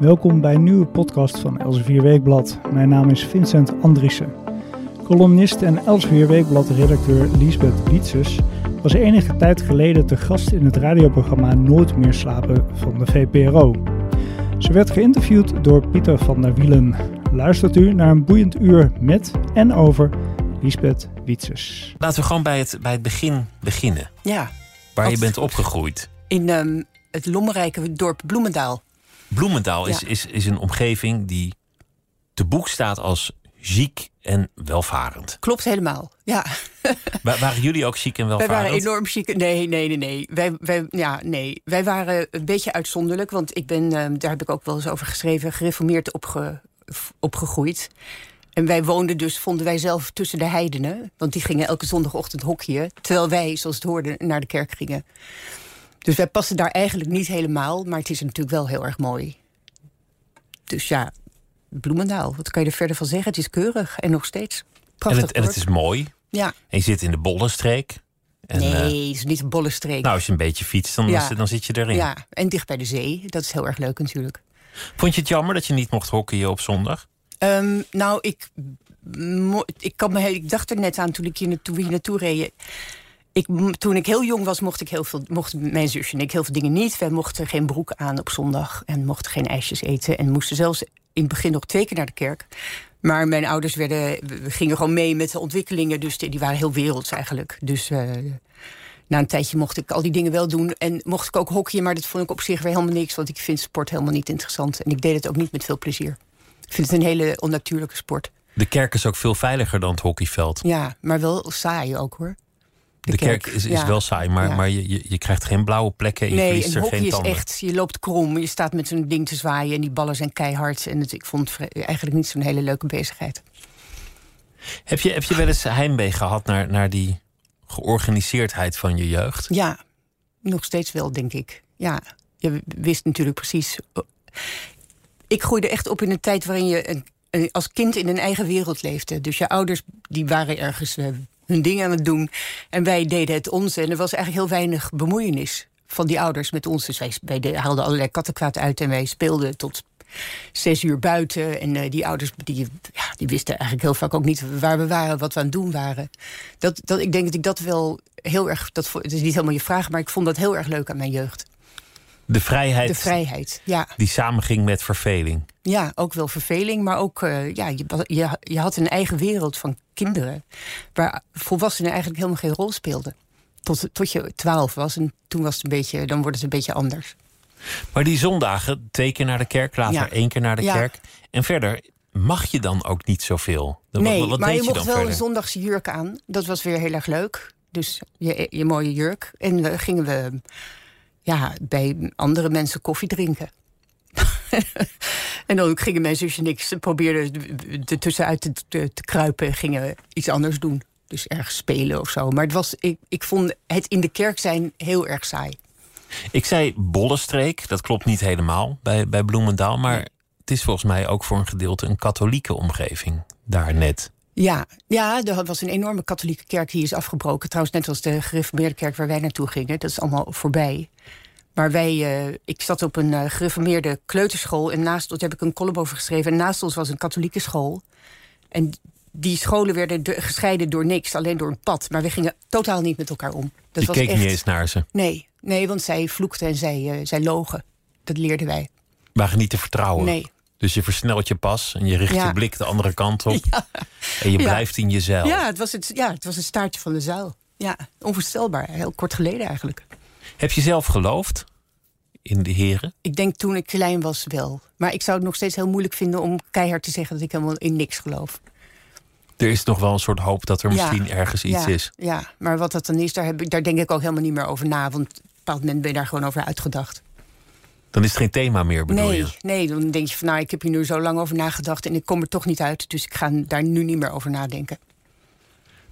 Welkom bij een nieuwe podcast van Elsevier Weekblad. Mijn naam is Vincent Andriessen. Columnist en Elsevier Weekblad-redacteur Liesbeth Wietses was enige tijd geleden te gast in het radioprogramma Nooit meer slapen van de VPRO. Ze werd geïnterviewd door Pieter van der Wielen. Luistert u naar een boeiend uur met en over Liesbeth Wietses. Laten we gewoon bij het, bij het begin beginnen. Ja. Waar je bent opgegroeid. In ehm, het lommerrijke dorp Bloemendaal. Bloemendaal is, Ja. is, is een omgeving die te boek staat als ziek en welvarend. Klopt helemaal. Ja, Wa- waren jullie ook ziek en wij welvarend? waren enorm chic. Nee, nee, nee, nee. Wij, wij, ja, nee. wij waren een beetje uitzonderlijk. Want ik ben, ehm, daar heb ik ook wel eens over geschreven, gereformeerd opge, opgegroeid. En wij woonden dus, vonden wij zelf, tussen de heidenen. Want die gingen elke zondagochtend hockeyen. Terwijl wij, zoals het hoorde, naar de kerk gingen. Dus wij passen daar eigenlijk niet helemaal. Maar het is natuurlijk wel heel erg mooi. Dus ja, Bloemendaal. Wat kan je er verder van zeggen? Het is keurig en nog steeds. en, Prachtig het, en het is mooi. Ja. En je zit in de Bollenstreek. En, nee, eh, het is niet een bolle streek. nou, als je een beetje fietst, dan, Ja. dan zit je erin. ja, en dicht bij de zee. Dat is heel erg leuk natuurlijk. Vond je het jammer dat je niet mocht hockeyen op zondag? Ehm, nou, ik, ik, kan me, ik dacht er net aan toen, ik hier naartoe, hier naartoe reed. Ik, toen ik heel jong was, mocht, ik heel veel, mochten mijn zusje en ik heel veel dingen niet. Wij mochten geen broek aan op zondag en mochten geen ijsjes eten. En moesten zelfs in het begin nog twee keer naar de kerk. Maar mijn ouders werden, we gingen gewoon mee met de ontwikkelingen. Dus die, die waren heel werelds eigenlijk. Dus eh, na een tijdje mocht ik al die dingen wel doen. En mocht ik ook hockeyen, maar dat vond ik op zich weer helemaal niks. Want ik vind sport helemaal niet interessant. En ik deed het ook niet met veel plezier. Ik vind het een hele onnatuurlijke sport. De kerk is ook veel veiliger dan het hockeyveld. Ja, maar wel saai ook hoor. De, kerk, is, is ja. wel saai, maar, Ja. maar je, je, je krijgt geen blauwe plekken en je Nee, verliest en er hockey geen is echt, je loopt krom, je staat met zo'n ding te zwaaien en die ballen zijn keihard. En het, ik vond het eigenlijk niet zo'n hele leuke bezigheid. Heb je, heb je wel eens heimwee gehad naar, naar die georganiseerdheid van je jeugd? Ja, nog steeds wel, denk ik. Ja, je wist natuurlijk precies. Ik groeide echt op in een tijd waarin je een, een- als kind in een eigen wereld leefde. Dus je ouders die waren ergens eh, hun ding aan het doen. En wij deden het onze. En er was eigenlijk heel weinig bemoeienis van die ouders met ons. Dus wij, wij de- haalden allerlei kattenkwaad uit en wij speelden tot zes uur buiten. En eh, die ouders die, ja, die wisten eigenlijk heel vaak ook niet waar we waren, wat we aan het doen waren. Dat, dat, ik denk dat ik dat wel heel erg. Dat, het is niet helemaal je vraag, maar ik vond dat heel erg leuk aan mijn jeugd. De vrijheid De vrijheid. Ja, die samenging met verveling. ja ook wel verveling, maar ook. eh, ja, je, je, je had een eigen wereld van kinderen. Waar volwassenen eigenlijk helemaal geen rol speelden. Tot, tot je twaalf was. En toen was het een beetje, dan wordt het een beetje anders. Maar die zondagen, twee keer naar de kerk, later Ja. één keer naar de Ja. kerk. En verder mag je dan ook niet zoveel. Dan- Nee, wat, wat maar je je mocht wel verder? een zondagse jurk aan. Dat was weer heel erg leuk. Dus je, je mooie jurk. En we gingen we ja, bij andere mensen koffie drinken. en dan gingen mijn zusje en ik ze probeerden er tussenuit te, te, te kruipen en gingen iets anders doen. Dus ergens spelen of zo. Maar het was, ik, ik vond het in de kerk zijn heel erg saai. Ik zei Bollenstreek, dat klopt niet helemaal bij, bij Bloemendaal. Maar het is volgens mij ook voor een gedeelte een katholieke omgeving. Daar net. Ja, ja, er was een enorme katholieke kerk die is afgebroken. Trouwens, net als de gereformeerde kerk waar wij naartoe gingen. Dat is allemaal voorbij. Maar wij, eh, ik zat op een eh, gereformeerde kleuterschool. En naast ons daar heb ik een column over geschreven. En naast ons was een katholieke school. En die scholen werden de- gescheiden door niks, alleen door een pad. Maar we gingen totaal niet met elkaar om. Dat Je was keek echt... niet eens naar ze. Nee, nee, want zij vloekten en zij, eh, zij logen. Dat leerden wij. Waren niet te vertrouwen. Nee. Dus je versnelt je pas en je richt Ja. je blik de andere kant op. Ja. En je blijft in je zeil. Ja, het was het, ja, het was het staartje van de zuil. Ja, onvoorstelbaar. Heel kort geleden eigenlijk. Heb je zelf geloofd in de heren? Ik denk toen ik klein was wel. Maar ik zou het nog steeds heel moeilijk vinden om keihard te zeggen dat ik helemaal in niks geloof. Er is nog wel een soort hoop dat er misschien ergens iets is. Ja, maar wat dat dan is, daar, heb ik, daar denk ik ook helemaal niet meer over na. Want op een bepaald moment ben je daar gewoon over uitgedacht. Dan is het geen thema meer, bedoel Nee, je? nee, dan denk je van nou, ik heb hier nu zo lang over nagedacht en ik kom er toch niet uit. Dus ik ga daar nu niet meer over nadenken.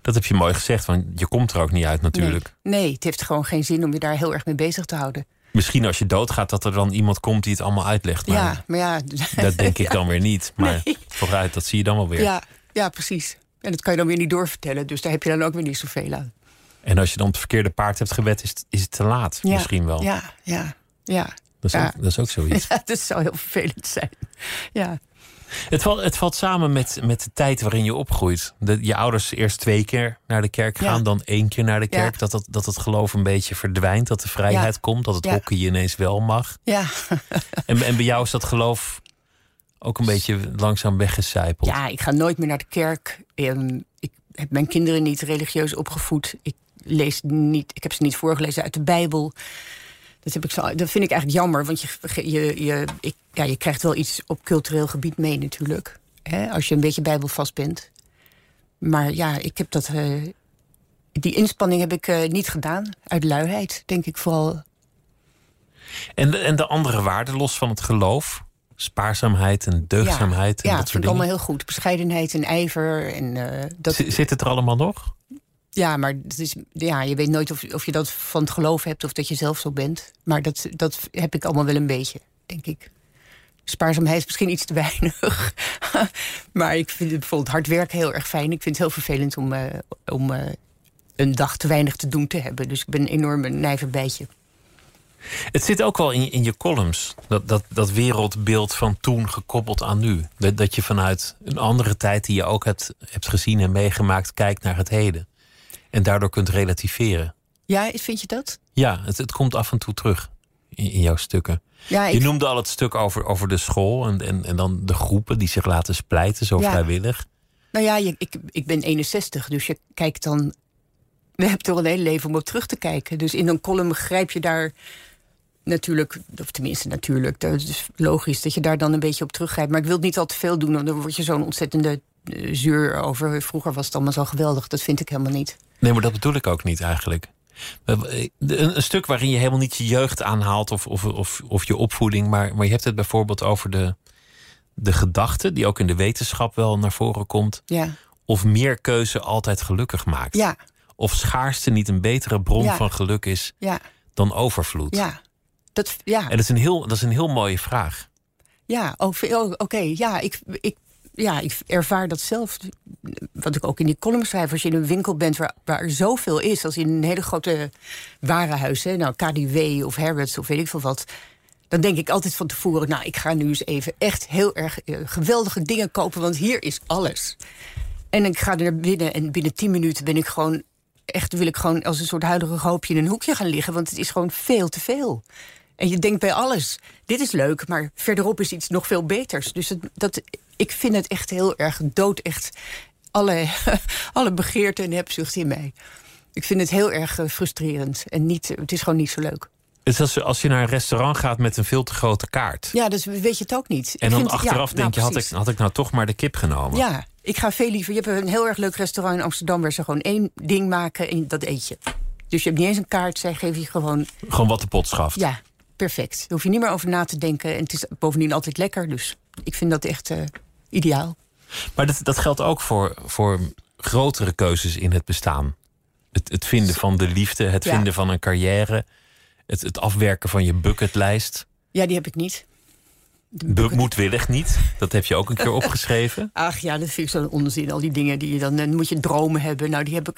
Dat heb je mooi gezegd, want je komt er ook niet uit natuurlijk. Nee, nee, het heeft gewoon geen zin om je daar heel erg mee bezig te houden. Misschien als je doodgaat dat er dan iemand komt die het allemaal uitlegt. Maar ja, maar ja. dat denk ik Ja. dan weer niet. Maar Nee. vooruit, dat zie je dan wel weer. Ja, ja, precies. En dat kan je dan weer niet doorvertellen. Dus daar heb je dan ook weer niet zoveel aan. En als je dan het verkeerde paard hebt gewet, is het, is het te laat. Ja, Misschien wel. Ja, ja, ja. Dat is, ook, dat is ook zoiets. Ja, dat zou heel vervelend zijn. Ja. Het valt, het valt samen met, met de tijd waarin je opgroeit. Dat je ouders eerst twee keer naar de kerk gaan, dan één keer naar de kerk. Dat, dat, dat het geloof een beetje verdwijnt, dat de vrijheid komt, dat het hockey ineens wel mag. Ja. en, en bij jou is dat geloof ook een beetje langzaam weggecijpeld. Ja, ik ga nooit meer naar de kerk. Ehm, ik heb mijn kinderen niet religieus opgevoed. Ik lees niet, ik heb ze niet voorgelezen uit de Bijbel. Dat, heb ik zo, dat vind ik eigenlijk jammer, want je, je, je, ik, ja, je krijgt wel iets op cultureel gebied mee natuurlijk. Hè, als je een beetje bijbelvast bent. Maar ja, ik heb dat. Uh, die inspanning heb ik uh, niet gedaan. Uit luiheid, denk ik vooral. En de, en de andere waarden, los van het geloof? Spaarzaamheid en deugdzaamheid. Ja, en ja dat vind ik allemaal heel goed. Bescheidenheid en ijver. En, uh, dat... Zit het er allemaal nog? Ja, maar het is, ja, je weet nooit of, of je dat van het geloof hebt of dat je zelf zo bent. Maar dat, dat heb ik allemaal wel een beetje, denk ik. Spaarzaamheid is misschien iets te weinig. maar ik vind bijvoorbeeld hard werken heel erg fijn. Ik vind het heel vervelend om, uh, om uh, een dag te weinig te doen te hebben. Dus ik ben een enorme nijver bijtje. Het zit ook wel in, in je columns, dat, dat, dat wereldbeeld van toen gekoppeld aan nu. Dat, dat je vanuit een andere tijd die je ook hebt, hebt gezien en meegemaakt, kijkt naar het heden. En daardoor kunt relativeren. Ja, vind je dat? Ja, het, het komt af en toe terug in, in jouw stukken. Ja, je noemde al het stuk over, over de school en, en, en dan de groepen die zich laten splijten, zo vrijwillig. Nou ja, je, ik, ik ben 61, dus je kijkt dan. We hebben toch een hele leven om op terug te kijken. Dus in een column grijp je daar natuurlijk, of tenminste natuurlijk, dat is logisch dat je daar dan een beetje op teruggrijpt. Maar ik wil het niet al te veel doen, want dan word je zo'n ontzettende uh, zuur over. Vroeger was het allemaal zo geweldig. Dat vind ik helemaal niet. Nee, maar dat bedoel ik ook niet eigenlijk. Een, een stuk waarin je helemaal niet je jeugd aanhaalt of, of, of, of je opvoeding, maar, maar je hebt het bijvoorbeeld over de, de gedachte, die ook in de wetenschap wel naar voren komt. Ja. Of meer keuze altijd gelukkig maakt. Ja. Of schaarste niet een betere bron van geluk is dan overvloed. Ja. Dat, ja. En dat is, een heel, dat is een heel mooie vraag. Ja, oké. Ja, ik, ik, ja, ik ervaar dat zelf. Wat ik ook in die column schrijf. Als je in een winkel bent waar, er zoveel is. Als in een hele grote warenhuis. Hè, nou, KDW of Harrods of weet ik veel wat. Dan denk ik altijd van tevoren. Nou, ik ga nu eens even echt heel erg uh, geweldige dingen kopen. Want hier is alles. En ik ga er binnen. En binnen tien minuten ben ik gewoon. Echt wil ik gewoon als een soort huidige hoopje in een hoekje gaan liggen. Want het is gewoon veel te veel. En je denkt bij alles, dit is leuk, maar verderop is iets nog veel beters. Dus het, dat, ik vind het echt heel erg dood, echt alle, alle begeerte en hebzucht in mij. Ik vind het heel erg eh, frustrerend en niet, het is gewoon niet zo leuk. Het is als, als je naar een restaurant gaat met een veel te grote kaart. Ja, dus weet je het ook niet. En dan vind, achteraf ja, denk nou, je, had ik, had ik nou toch maar de kip genomen? Ja, ik ga veel liever. Je hebt een heel erg leuk restaurant in Amsterdam... waar ze gewoon één ding maken en dat eet je. Dus je hebt niet eens een kaart, zij geven je gewoon... Gewoon wat de pot schaft. Ja, perfect. Daar hoef je niet meer over na te denken. En het is bovendien altijd lekker. Dus ik vind dat echt uh, ideaal. Maar dat, dat geldt ook voor, voor grotere keuzes in het bestaan. Het, het vinden van de liefde, het Ja. vinden van een carrière, het, het afwerken van je bucketlijst. Ja, die heb ik niet. Be- moedwillig niet. Dat heb je ook een keer opgeschreven. Ach ja, dat vind ik zo'n onzin. Al die dingen die je dan... Dan moet je dromen hebben. Nou, die heb ik...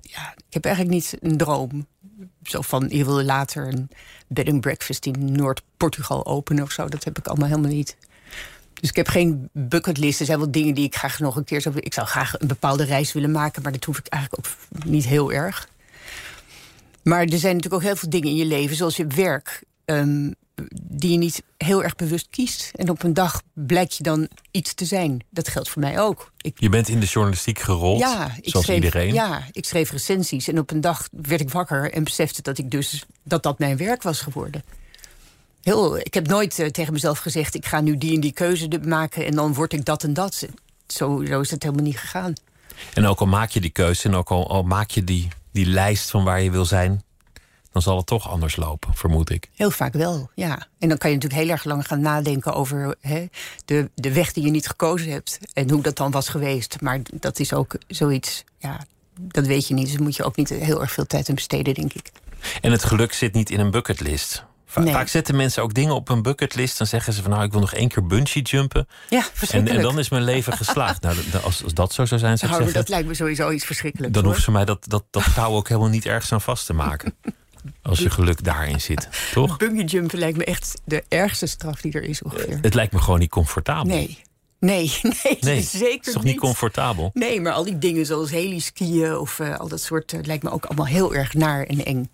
Ja, ik heb eigenlijk niet een droom. Zo van, je wil later een bed and breakfast in Noord-Portugal openen of zo. Dat heb ik allemaal helemaal niet. Dus ik heb geen bucketlist. Er zijn wel dingen die ik graag nog een keer zou... Ik zou graag een bepaalde reis willen maken, maar dat hoef ik eigenlijk ook niet heel erg. Maar er zijn natuurlijk ook heel veel dingen in je leven, zoals je werk, ehm, die je niet heel erg bewust kiest. En op een dag blijkt je dan iets te zijn. Dat geldt voor mij ook. Ik, Je bent in de journalistiek gerold, ja, ik zoals schreef, iedereen. Ja, ik schreef recensies en op een dag werd ik wakker en besefte dat ik dus dat dat mijn werk was geworden. Heel, ik heb nooit eh, tegen mezelf gezegd: ik ga nu die en die keuze maken en dan word ik dat en dat. Zo, zo is het helemaal niet gegaan. En ook al maak je die keuze en ook al, al maak je die, die lijst van waar je wil zijn, dan zal het toch anders lopen, vermoed ik. Heel vaak wel, ja. En dan kan je natuurlijk heel erg lang gaan nadenken over hè, de, de weg die je niet gekozen hebt. En hoe dat dan was geweest. Maar dat is ook zoiets, ja, dat weet je niet. Dus moet je ook niet heel erg veel tijd aan besteden, denk ik. En het geluk zit niet in een bucketlist. Va- Nee. Vaak zetten mensen ook dingen op een bucketlist. Dan zeggen ze van nou, ik wil nog één keer bungee jumpen. Ja, En, verschrikkelijk. en dan is mijn leven geslaagd. Nou, als, als dat zo zou zijn, zou ik zeggen, dat lijkt me sowieso iets verschrikkelijks. dan hoor. hoeft ze mij dat, dat, dat touw ook helemaal niet ergens aan vast te maken. Als je geluk daarin zit, toch? Bungee jumpen lijkt me echt de ergste straf die er is ongeveer. Het lijkt me gewoon niet comfortabel. Nee. Nee, nee, Nee, zeker Het is toch niet comfortabel? Nee, maar al die dingen zoals heliskiën of eh, al dat soort... eh, lijkt me ook allemaal heel erg naar en eng.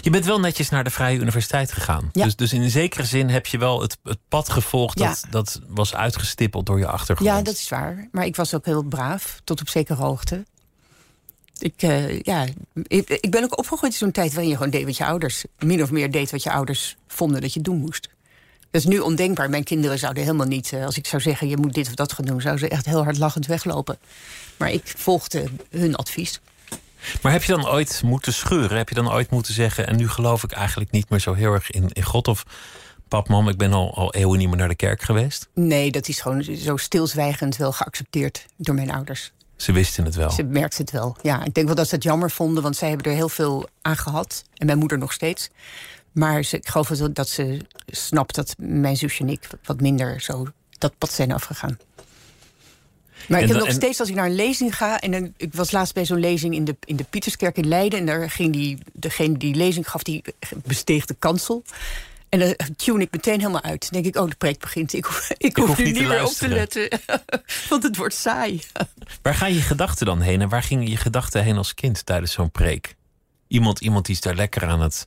Je bent wel netjes naar de Vrije Universiteit gegaan. Ja. Dus, dus in een zekere zin heb je wel het, het pad gevolgd... Ja. Dat, dat was uitgestippeld door je achtergrond. Ja, dat is waar. Maar ik was ook heel braaf, tot op zekere hoogte. Ik, eh, ja, ik, ik ben ook opgegroeid in zo'n tijd waarin je gewoon deed wat je ouders... min of meer deed wat je ouders vonden dat je doen moest. Dat is nu ondenkbaar. Mijn kinderen zouden helemaal niet... eh, als ik zou zeggen, je moet dit of dat gaan doen... zouden ze echt heel hard lachend weglopen. Maar ik volgde hun advies. Maar heb je dan ooit moeten scheuren? Heb je dan ooit moeten zeggen... en nu geloof ik eigenlijk niet meer zo heel erg in, in God... of pap, mam, ik ben al, al eeuwen niet meer naar de kerk geweest? Nee, dat is gewoon zo stilzwijgend wel geaccepteerd door mijn ouders. Ze wisten het wel. Ze merkte het wel. Ja, ik denk wel dat ze het jammer vonden, want zij hebben er heel veel aan gehad. En mijn moeder nog steeds. Maar ze, ik geloof wel dat ze snapt dat mijn zusje en ik wat minder zo dat pad zijn afgegaan. Maar En ik heb dan- nog steeds, als ik naar een lezing ga... en dan, ik was laatst bij zo'n lezing in de, in de Pieterskerk in Leiden... en daar ging die, degene die lezing gaf, die besteeg de kansel... En dan tune ik meteen helemaal uit. Dan denk ik, oh, de preek begint. Ik hoef, ik hoef, hoef nu niet meer op te letten. Want het wordt saai. Waar gaan je gedachten dan heen? En waar gingen je gedachten heen als kind tijdens zo'n preek? Iemand, iemand die is daar lekker aan het...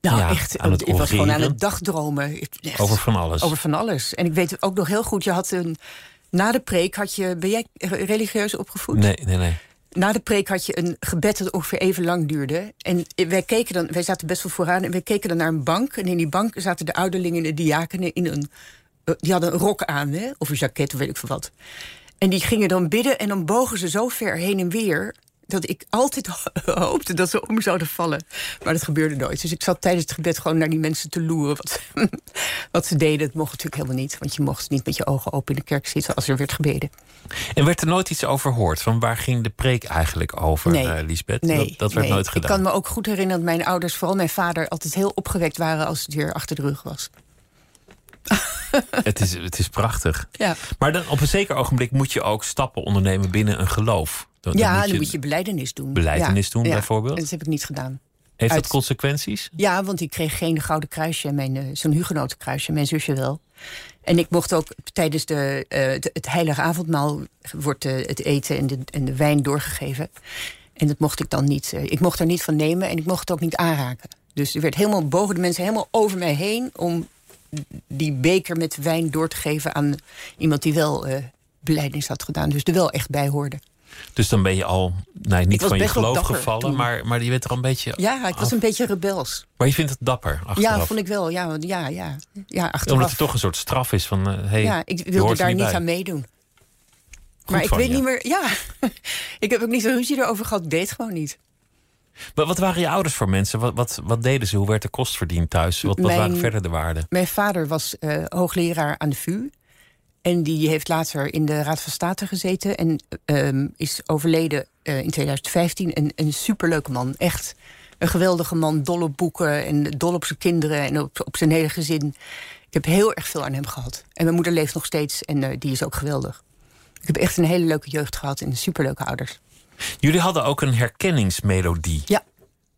Nou, Ja, echt. aan het ik was gewoon aan het dagdromen. Echt, Over van alles. Over van alles. En ik weet ook nog heel goed, je had een. Na de preek had je. Ben jij religieus opgevoed? Nee, nee, nee. Na de preek had je een gebed dat ongeveer even lang duurde. En wij keken dan, wij zaten best wel vooraan en wij keken dan naar een bank. En in die bank zaten de ouderlingen en de diakenen in een. eh, Die hadden een rok aan, hè? of een jacket, of weet ik veel wat. En die gingen dan bidden en dan bogen ze zo ver heen en weer. Dat ik altijd hoopte dat ze om zouden vallen. Maar dat gebeurde nooit. Dus ik zat tijdens het gebed gewoon naar die mensen te loeren. Wat, wat ze deden, dat mocht natuurlijk helemaal niet. Want je mocht niet met je ogen open in de kerk zitten als er werd gebeden. En werd er nooit iets over gehoord? Van waar ging de preek eigenlijk over, Nee. eh, Lisbeth? Nee, dat, dat werd nee. nooit gedaan. Ik kan me ook goed herinneren dat mijn ouders, vooral mijn vader, altijd heel opgewekt waren als het weer achter de rug was. het, is, het is prachtig. Ja, Maar dan op een zeker ogenblik moet je ook stappen ondernemen binnen een geloof. Dan, ja dan moet je beleidenis doen. Belijdenis Ja, doen, ja. bijvoorbeeld? Dat heb ik niet gedaan. Heeft dat consequenties? Ja, want ik kreeg geen gouden kruisje, mijn, eh, zo'n hugenotenkruisje, mijn zusje wel. En ik mocht ook tijdens de, eh, het, het heilige avondmaal wordt eh, het eten en de, en de wijn doorgegeven. En dat mocht ik dan niet. ik mocht er niet van nemen en ik mocht het ook niet aanraken. Dus er werd helemaal bogen de mensen helemaal over mij heen om die beker met wijn door te geven aan iemand die wel beleidings had gedaan. Dus er wel echt bij hoorde. Dus dan ben je al nee, niet van je geloof gevallen, toen. maar, maar je bent er al een beetje. Ja, ik was een beetje rebels. Maar je vindt het dapper achteraf. Ja, vond ik wel. Ja, ja, ja. ja achteraf. Omdat het toch een soort straf is van. eh, hey, Ja, ik wilde daar niet bij. aan meedoen. maar ik weet je. niet meer. Ja, ik heb ook niet zo'n ruzie erover gehad. Ik deed gewoon niet. Maar wat waren je ouders voor mensen? Wat, wat, wat deden ze? Hoe werd de kost verdiend thuis? Wat, wat Mijn- waren verder de waarden? Mijn vader was eh, hoogleraar aan de VU. En die heeft later in de Raad van State gezeten. En ehm, is overleden eh, in 2015. Een, een superleuke man. Echt een geweldige man. Dol op boeken en dol op zijn kinderen en op, op zijn hele gezin. Ik heb heel erg veel aan hem gehad. En mijn moeder leeft nog steeds en eh, die is ook geweldig. Ik heb echt een hele leuke jeugd gehad en superleuke ouders. Jullie hadden ook een herkenningsmelodie. Ja,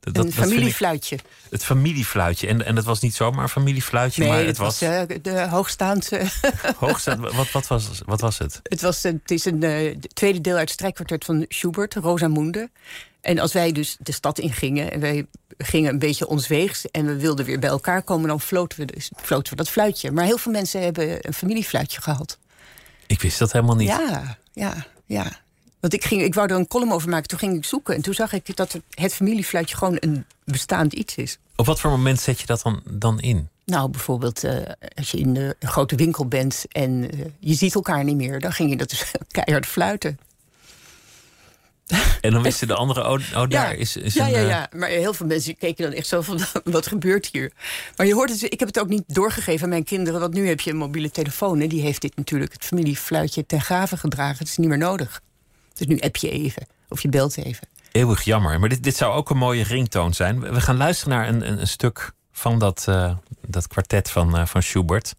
Dat, een dat vind ik- familiefluitje. het familiefluitje. En, en dat was niet zomaar een familiefluitje, Nee, maar het het was was, eh, de hoogstaande. hoogstaand. Wat, wat, was, wat was het? het, was, het is een eh, de tweede deel uit het strijkkwartet van Schubert, Rosamunde. En als wij dus de stad ingingen en wij gingen een beetje ons weegs en we wilden weer bij elkaar komen, dan floten we, dus, floten we dat fluitje. Maar heel veel mensen hebben een familiefluitje gehad. Ik wist dat helemaal niet. Ja, ja, ja. Want ik, ging, ik wou er een column over maken, toen ging ik zoeken en toen zag ik dat het, familiefluitje gewoon een bestaand iets is. Op wat voor moment zet je dat dan, dan in? Nou, bijvoorbeeld eh, als je in de, een grote winkel bent en eh, je ziet elkaar niet meer, dan ging je dat dus keihard fluiten. En dan wisten de anderen, oh, oh daar is, is ja, een... ja, eh, ja, maar heel veel mensen keken dan echt zo van, wat gebeurt hier? Maar je hoort het, ik heb het ook niet doorgegeven aan mijn kinderen... want nu heb je een mobiele telefoon en die heeft dit natuurlijk... het familiefluitje ten gave gedragen, het is niet meer nodig. Dus nu app je even, of je belt even. Eeuwig jammer. Maar dit, dit zou ook een mooie ringtoon zijn. We gaan luisteren naar een, een, een stuk van dat, eh, dat kwartet van, eh, van Schubert.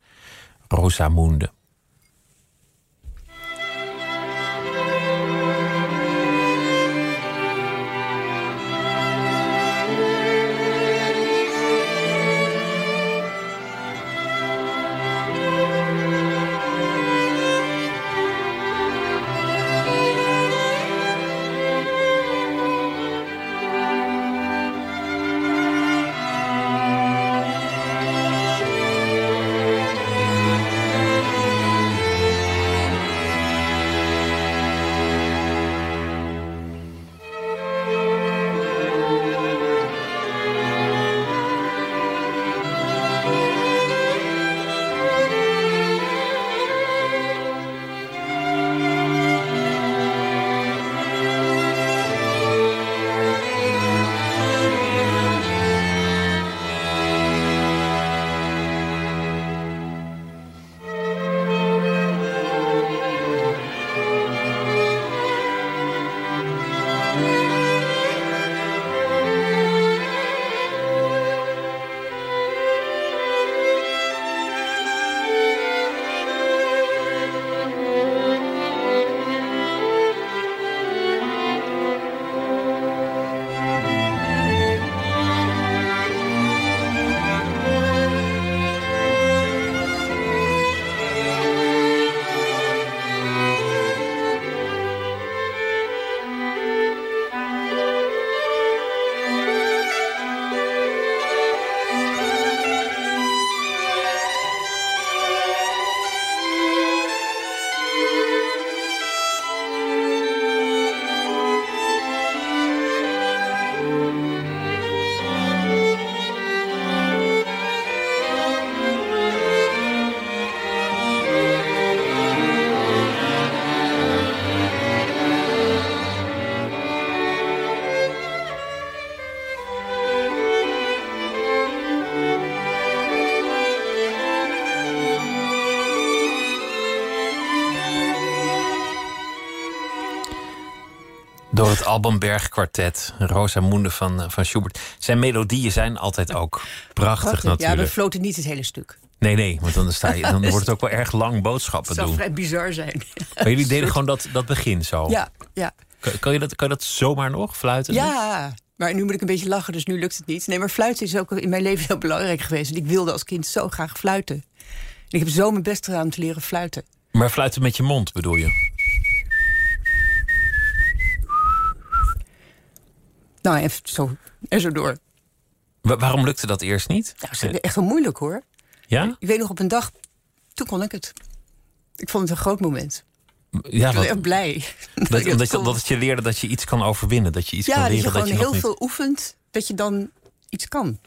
Rosamunde. Het Albanberg kwartet, Rosamunde van, eh, van Schubert. Zijn melodieën zijn altijd ook prachtig, natuurlijk. Ja, we floten niet het hele stuk. Nee, nee, want dan, sta je, dan wordt het ook wel erg lang boodschappen Het zou doen. vrij bizar zijn. Maar jullie deden gewoon dat, dat begin zo. Ja, ja. Kan, kan je dat, kan je dat zomaar nog, fluiten? Ja, maar nu moet ik een beetje lachen, dus nu lukt het niet. Nee, maar fluiten is ook in mijn leven heel belangrijk geweest. Want ik wilde als kind zo graag fluiten. En ik heb zo mijn best gedaan om te leren fluiten. Maar fluiten met je mond, bedoel je? Nou, even zo, en zo door. Wa- waarom lukte dat eerst niet? Nou, dat is echt wel moeilijk hoor. Ja? Ik weet nog op een dag, toen kon ik het. Ik vond het een groot moment. Ja, Ik was want, echt blij. dat, het omdat, je, dat leerde dat je iets kan overwinnen. Dat je iets ja, kan dat je leren gewoon dat je heel niet... veel oefent, dat je dan iets kan.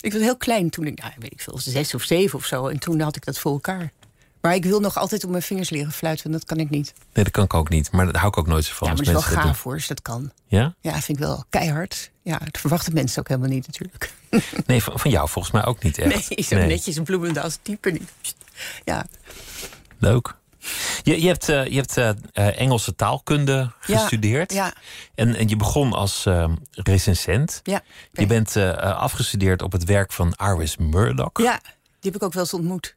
Ik was heel klein toen ik, nou, weet ik veel, zes of zeven of zo. En toen had ik dat voor elkaar. Maar ik wil nog altijd op mijn vingers leren fluiten, en dat kan ik niet. Nee, dat kan ik ook niet. Maar daar hou ik ook nooit zo van. ja, maar als het is wel dat gaaf hoor, als dat kan. Ja? Ja, vind ik wel keihard. Ja, dat verwachten mensen ook helemaal niet natuurlijk. Nee, van, van jou volgens mij ook niet echt. Nee, zo netjes een bloemendaal type niet. Ja, Leuk. Je, je hebt, eh, je hebt eh, eh, Engelse taalkunde Ja, gestudeerd. ja, En, en je begon als eh, recensent. ja. Je bent afgestudeerd op het werk van Iris Murdoch. Ja, die heb ik ook wel eens ontmoet.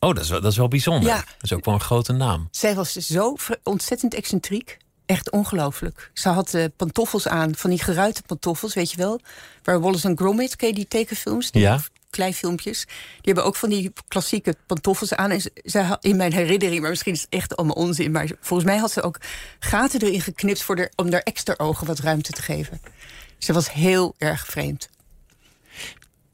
Oh, dat is, wel, dat is wel bijzonder. Ja. Dat is ook wel een grote naam. Zij was zo ontzettend excentriek. Echt ongelooflijk. Ze had eh, pantoffels aan, van die geruite pantoffels, weet je wel. Waar Wallace en Gromit, ken je die tekenfilms? Die Ja. Kleifilmpjes. Die hebben ook van die klassieke pantoffels aan. En ze- zij had in mijn herinnering, maar misschien is het echt allemaal onzin. Maar volgens mij had ze ook gaten erin geknipt voor de, om daar extra ogen wat ruimte te geven. Ze was heel erg vreemd.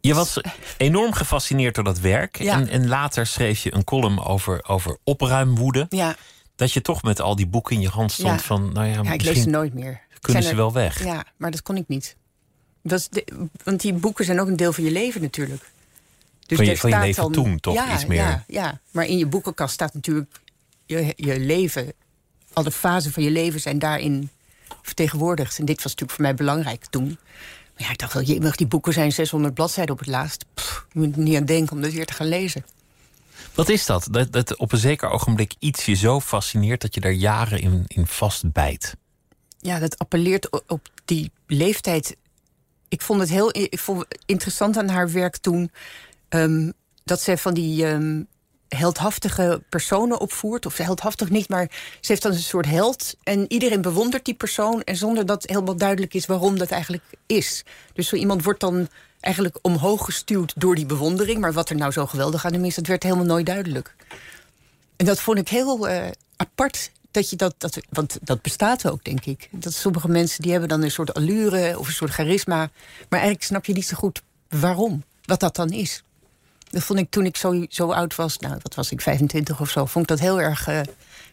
Je was enorm gefascineerd door dat werk. Ja. En, en later schreef je een column over, over opruimwoede. Ja, Dat je toch met al die boeken in je hand stond Ja. van... Nou ja, ja ik lees ze nooit meer. kunnen ze wel weg. Ja, maar dat kon ik niet. Dat is de- want die boeken zijn ook een deel van je leven natuurlijk. Dus Van je- van je staat leven toen toch iets meer. Ja, ja, maar in je boekenkast staat natuurlijk je, je leven. Alle fasen van je leven zijn daarin vertegenwoordigd. En dit was natuurlijk voor mij belangrijk toen. Ja, ik dacht wel, jemig, die boeken zijn 600 bladzijden op het laatst. Pff, je moet er niet aan denken om dat weer te gaan lezen. Wat is dat? dat? Dat op een zeker ogenblik iets je zo fascineert... dat je daar jaren in, in vastbijt. ja, dat appelleert op die leeftijd. Ik vond het heel ik vond het interessant aan haar werk toen. ehm, dat zij van die ehm, heldhaftige personen opvoert. Of heldhaftig niet, maar ze heeft dan een soort held. En iedereen bewondert die persoon. En zonder dat helemaal duidelijk is waarom dat eigenlijk is. Dus zo iemand wordt dan eigenlijk omhoog gestuurd door die bewondering. Maar wat er nou zo geweldig aan hem is, dat werd helemaal nooit duidelijk. En dat vond ik heel eh, apart. Dat je dat, dat, want dat bestaat ook, denk ik. Dat sommige mensen die hebben dan een soort allure of een soort charisma. Maar eigenlijk snap je niet zo goed waarom, wat dat dan is. Dat vond ik toen ik zo, zo oud was, nou, wat was ik, 25 of zo, vond ik dat heel erg. eh,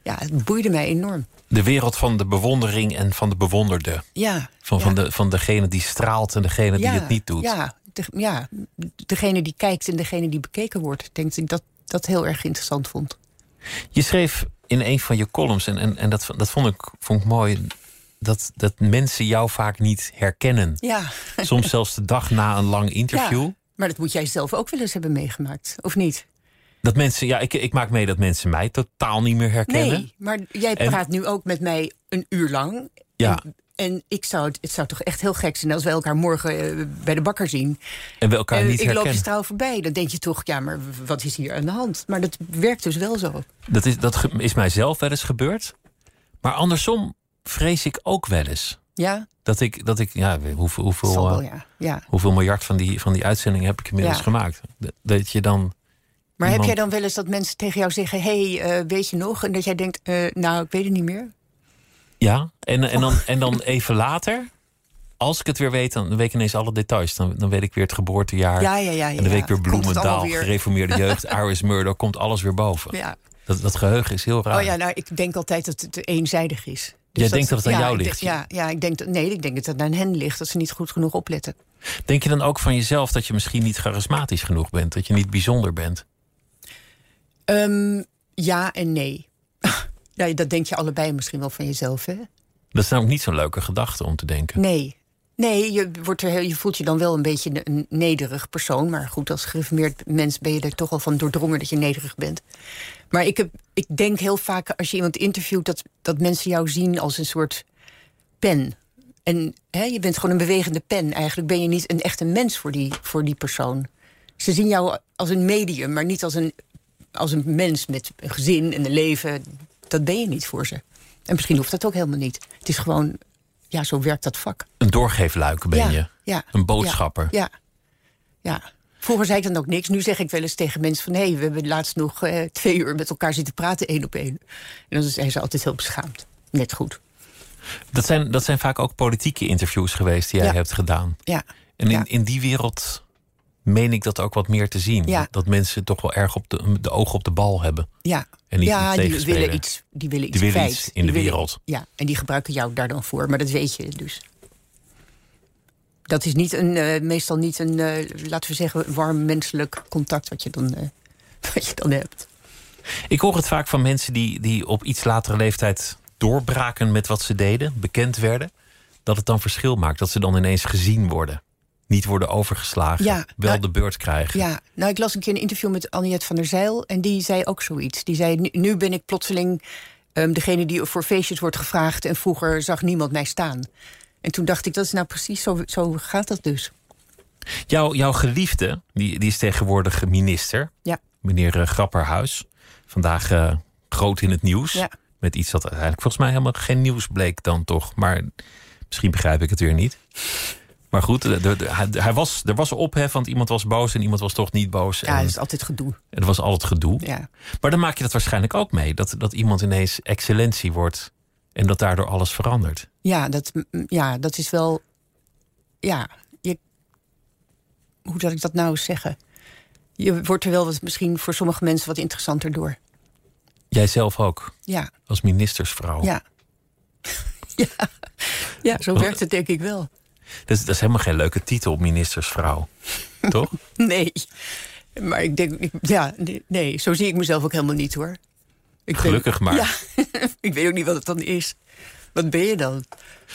ja, het boeide mij enorm. De wereld van de bewondering en van de bewonderde. Ja. Van, ja. van, de, van degene die straalt en degene die het niet doet. Ja, de, ja, degene die kijkt en degene die bekeken wordt. Denk ik dat dat heel erg interessant vond. Je schreef in een van je columns, en, en, en dat, dat vond, ik, vond ik mooi... Dat, dat mensen jou vaak niet herkennen. Ja. Soms zelfs de dag na een lang interview. Ja, maar dat moet jij zelf ook wel eens hebben meegemaakt, of niet? Dat mensen, ja, ik, ik maak mee dat mensen mij totaal niet meer herkennen. Nee, maar jij En- praat nu ook met mij een uur lang. Ja. En, en ik zou het, het zou toch echt heel gek zijn als wij elkaar morgen eh, bij de bakker zien. En we elkaar en niet ik loop je herkennen. straal voorbij. Dan denk je toch, ja, maar wat is hier aan de hand? Maar dat werkt dus wel zo. Dat is, dat is mijzelf wel eens gebeurd. Maar andersom vrees ik ook wel eens. Ja, Dat ik, dat ik ja, hoeveel, hoeveel, wel, eh, ja. ja. hoeveel miljard van die, van die uitzendingen heb ik inmiddels Ja. gemaakt. Dat- je dan. Maar heb jij dan wel eens dat mensen tegen jou zeggen... hé, hey, eh, weet je nog? En dat jij denkt, eh, nou, ik weet het niet meer. Ja, en, en, dan, en dan even later, als ik het weer weet, dan weet ik ineens alle details. Dan, dan weet ik weer het geboortejaar. Ja, ja, ja. en dan weet ik weer Bloemendaal, gereformeerde jeugd, Iris Murdoch, komt alles weer boven. Ja. Dat, dat geheugen is heel raar. Oh ja, nou, ik denk altijd dat het eenzijdig is. Jij denkt dat het aan ja, jou ligt? denk- Ja, ja ik denk dat, nee, ik denk dat het aan hen ligt. Dat ze niet goed genoeg opletten. Denk je dan ook van jezelf dat je misschien niet charismatisch genoeg bent? Dat je niet bijzonder bent? Ehm, ja en nee. ja, dat denk je allebei misschien wel van jezelf, hè? Dat is namelijk niet zo'n leuke gedachte om te denken. Nee. Nee, je, wordt heel, je voelt je dan wel een beetje een nederig persoon. Maar goed, als gereformeerd mens ben je er toch al van doordrongen dat je nederig bent. Maar ik, heb, ik denk heel vaak als je iemand interviewt... dat, dat mensen jou zien als een soort pen. En hè, je bent gewoon een bewegende pen. Eigenlijk ben je niet een echte mens voor die, voor die persoon. Ze zien jou als een medium, maar niet als een, als een mens met een gezin en een leven. Dat ben je niet voor ze. En misschien hoeft dat ook helemaal niet. Het is gewoon, ja, zo werkt dat vak. Een doorgeefluik ben je. Ja, een boodschapper. Ja, ja. Vroeger zei ik dan ook niks. Nu zeg ik wel eens tegen mensen van... hé, hey, we hebben laatst nog eh, twee uur met elkaar zitten praten, één op één. En dan zijn ze altijd heel beschaamd. Net goed. Dat zijn, dat zijn vaak ook politieke interviews geweest die jij hebt gedaan. Ja. En in, in die wereld meen ik dat ook wat meer te zien. Ja. Dat mensen toch wel erg op de, de ogen op de bal hebben. Ja, en niet ja die willen iets. Die willen iets, die willen iets in de wereld. Ja, en die gebruiken jou daar dan voor. Maar dat weet je dus. Dat is niet een, uh, meestal niet een, uh, laten we zeggen, warm menselijk contact wat je dan, uh, wat je dan hebt. Ik hoor het vaak van mensen die, die op iets latere leeftijd doorbraken met wat ze deden, bekend werden, dat het dan verschil maakt. Dat ze dan ineens gezien worden. Niet worden overgeslagen, ja, wel nou, de beurt krijgen. Ja, nou, ik las een keer een interview met Anniette van der Zeil en die zei ook zoiets. Die zei: Nu, ben ik plotseling um, degene die voor feestjes wordt gevraagd en vroeger zag niemand mij staan. En toen dacht ik: Dat is nou precies zo, zo gaat dat dus. Jouw, jouw geliefde, die, die is tegenwoordig minister, ja. meneer uh, Grapperhuis. Vandaag uh, groot in het nieuws. Ja. Met iets dat eigenlijk volgens mij helemaal geen nieuws bleek dan toch. Maar misschien begrijp ik het weer niet. Maar goed, hij, was, er was ophef, want iemand was boos en iemand was toch niet boos. Ja, het is altijd gedoe. Er was altijd gedoe. Ja. Maar dan maak je dat waarschijnlijk ook mee. Dat, dat iemand ineens excellentie wordt en dat daardoor alles verandert. Ja, dat, ja, dat is wel. Ja, je, hoe zal ik dat nou zeggen? Je wordt er wel wat, misschien voor sommige mensen wat interessanter door. Jij zelf ook? Ja. Als ministersvrouw? Ja. ja. ja, zo werkt het denk ik wel. Dat is, dat is helemaal geen leuke titel, ministersvrouw. Toch? Nee. Maar ik denk, ja, nee, zo zie ik mezelf ook helemaal niet hoor. Ik Gelukkig maar. Ja, ik weet ook niet wat het dan is. Wat ben je dan?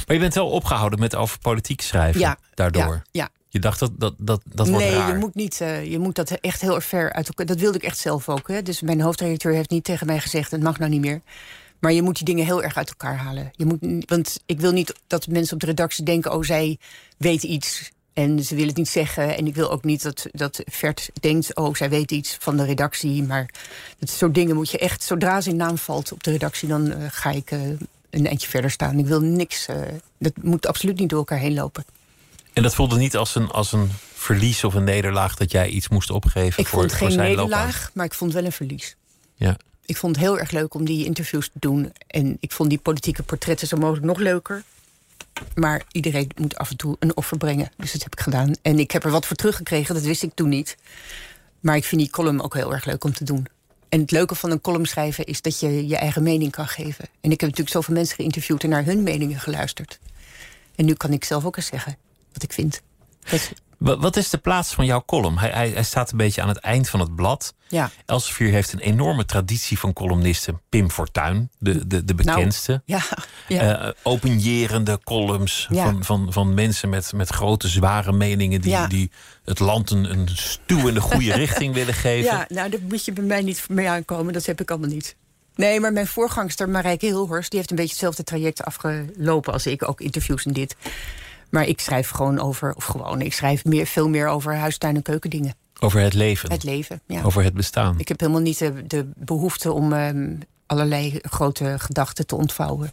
Maar je bent wel opgehouden met over politiek schrijven ja, daardoor. Ja, ja. Je dacht dat dat, dat, dat nee, wordt raar. Nee, je moet, niet, uh, je moet dat echt heel erg ver uit elkaar... Dat wilde ik echt zelf ook. Hè? Dus mijn hoofdredacteur heeft niet tegen mij gezegd... het mag nou niet meer. Maar je moet die dingen heel erg uit elkaar halen. Je moet, want ik wil niet dat mensen op de redactie denken... oh, zij weet iets en ze wil het niet zeggen. En ik wil ook niet dat, dat Vert denkt... oh, zij weet iets van de redactie. Maar dat soort dingen moet je echt... zodra zijn naam valt op de redactie... dan uh, ga ik uh, een eindje verder staan. Ik wil niks... Uh, dat moet absoluut niet door elkaar heen lopen. En dat voelde niet als een, als een verlies of een nederlaag... dat jij iets moest opgeven ik voor, vond voor geen zijn nederlaag, loopbaan? maar ik vond wel een verlies. Ja. Ik vond het heel erg leuk om die interviews te doen. En ik vond die politieke portretten zo mogelijk nog leuker. Maar iedereen moet af en toe een offer brengen. Dus dat heb ik gedaan. En ik heb er wat voor teruggekregen, dat wist ik toen niet. Maar ik vind die column ook heel erg leuk om te doen. En het leuke van een column schrijven is dat je je eigen mening kan geven. En ik heb natuurlijk zoveel mensen geïnterviewd en naar hun meningen geluisterd. En nu kan ik zelf ook eens zeggen wat ik vind. Dat... Wat is de plaats van jouw column? Hij, hij, hij, staat een beetje aan het eind van het blad. Ja. Elsevier heeft een enorme traditie van columnisten. Pim Fortuyn, de, de, de bekendste. Nou, ja, ja. Uh, openjerende columns Ja. van, van, van mensen met, met grote, zware meningen... die, Ja. die het land een, een stuw in de goede richting willen geven. Ja, nou, daar moet je bij mij niet mee aankomen. Dat heb ik allemaal niet. Nee, maar mijn voorgangster Marijke Hilhorst... die heeft een beetje hetzelfde traject afgelopen als ik. Ook interviews en dit. Maar ik schrijf gewoon over... of gewoon, ik schrijf meer, veel meer over huistuin- en keukendingen. Over het leven. Het leven, ja. Over het bestaan. Ik heb helemaal niet de, de behoefte om ehm, allerlei grote gedachten te ontvouwen.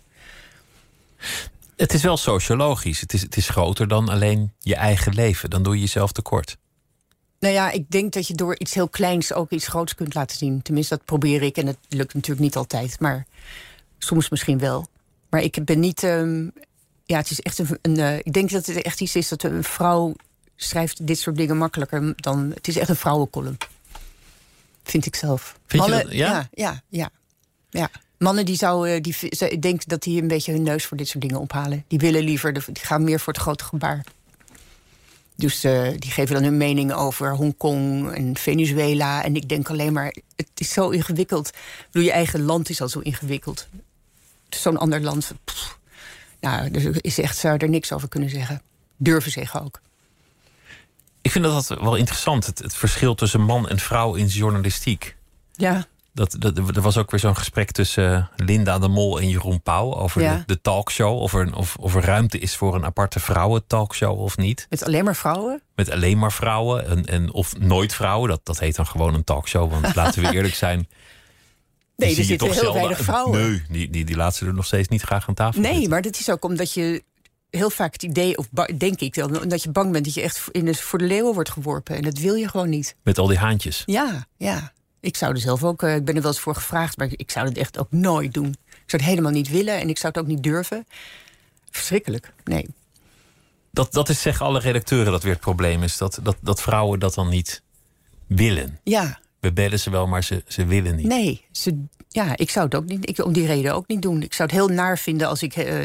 Het is wel sociologisch. Het is, het is groter dan alleen je eigen leven. Dan doe je jezelf tekort. Nou ja, ik denk dat je door iets heel kleins ook iets groots kunt laten zien. Tenminste, dat probeer ik. En het lukt natuurlijk niet altijd. Maar soms misschien wel. Maar ik ben niet... ehm, ja, het is echt een... een eh, ik denk dat het echt iets is dat een vrouw schrijft dit soort dingen makkelijker dan... Het is echt een vrouwencolumn. Vind ik zelf. Vind je Mannen, dat? Ja? ja, ja, ja, ja. Mannen die zouden, die, v- ze- ik denk dat die een beetje hun neus voor dit soort dingen ophalen. Die willen liever, de- die gaan meer voor het grote gebaar. Dus eh, die geven dan hun mening over Hongkong en Venezuela. En ik denk alleen maar, het is zo ingewikkeld. Ik bedoel, je eigen land is al zo ingewikkeld. Zo'n ander land, pff. Nou, er is echt, zou er niks over kunnen zeggen. Durven zeggen ook. Ik vind dat wel interessant. Het, het verschil tussen man en vrouw in journalistiek. Ja, Dat, dat, er was ook weer zo'n gesprek tussen Linda de Mol en Jeroen Pauw over Ja. de, de talkshow. Of er, of, of er ruimte is voor een aparte vrouwen-talkshow of niet. Met alleen maar vrouwen? Met alleen maar vrouwen en, en, of nooit vrouwen. Dat, dat heet dan gewoon een talkshow. Want laten we eerlijk zijn. Die Nee, er zitten heel zelden- weinig vrouwen. Nee, die, die, die laten ze er nog steeds niet graag aan tafel Nee, zitten. maar dat is ook omdat je heel vaak het idee, of denk ik dan, dat je bang bent dat je echt in de, voor de leeuwen wordt geworpen. En dat wil je gewoon niet. Met al die haantjes. Ja, ja. Ik zou er zelf ook, eh, ik ben er wel eens voor gevraagd, maar ik zou het echt ook nooit doen. Ik zou het helemaal niet willen en ik zou het ook niet durven. Verschrikkelijk. Nee. Dat, dat is zeggen alle redacteuren dat weer het probleem is. Dat, dat, dat vrouwen dat dan niet willen. Ja, We bellen ze wel, maar ze, ze willen niet. nee. Ze, ja, ik zou het ook niet, ik, om die reden ook niet doen. Ik zou het heel naar vinden als ik eh,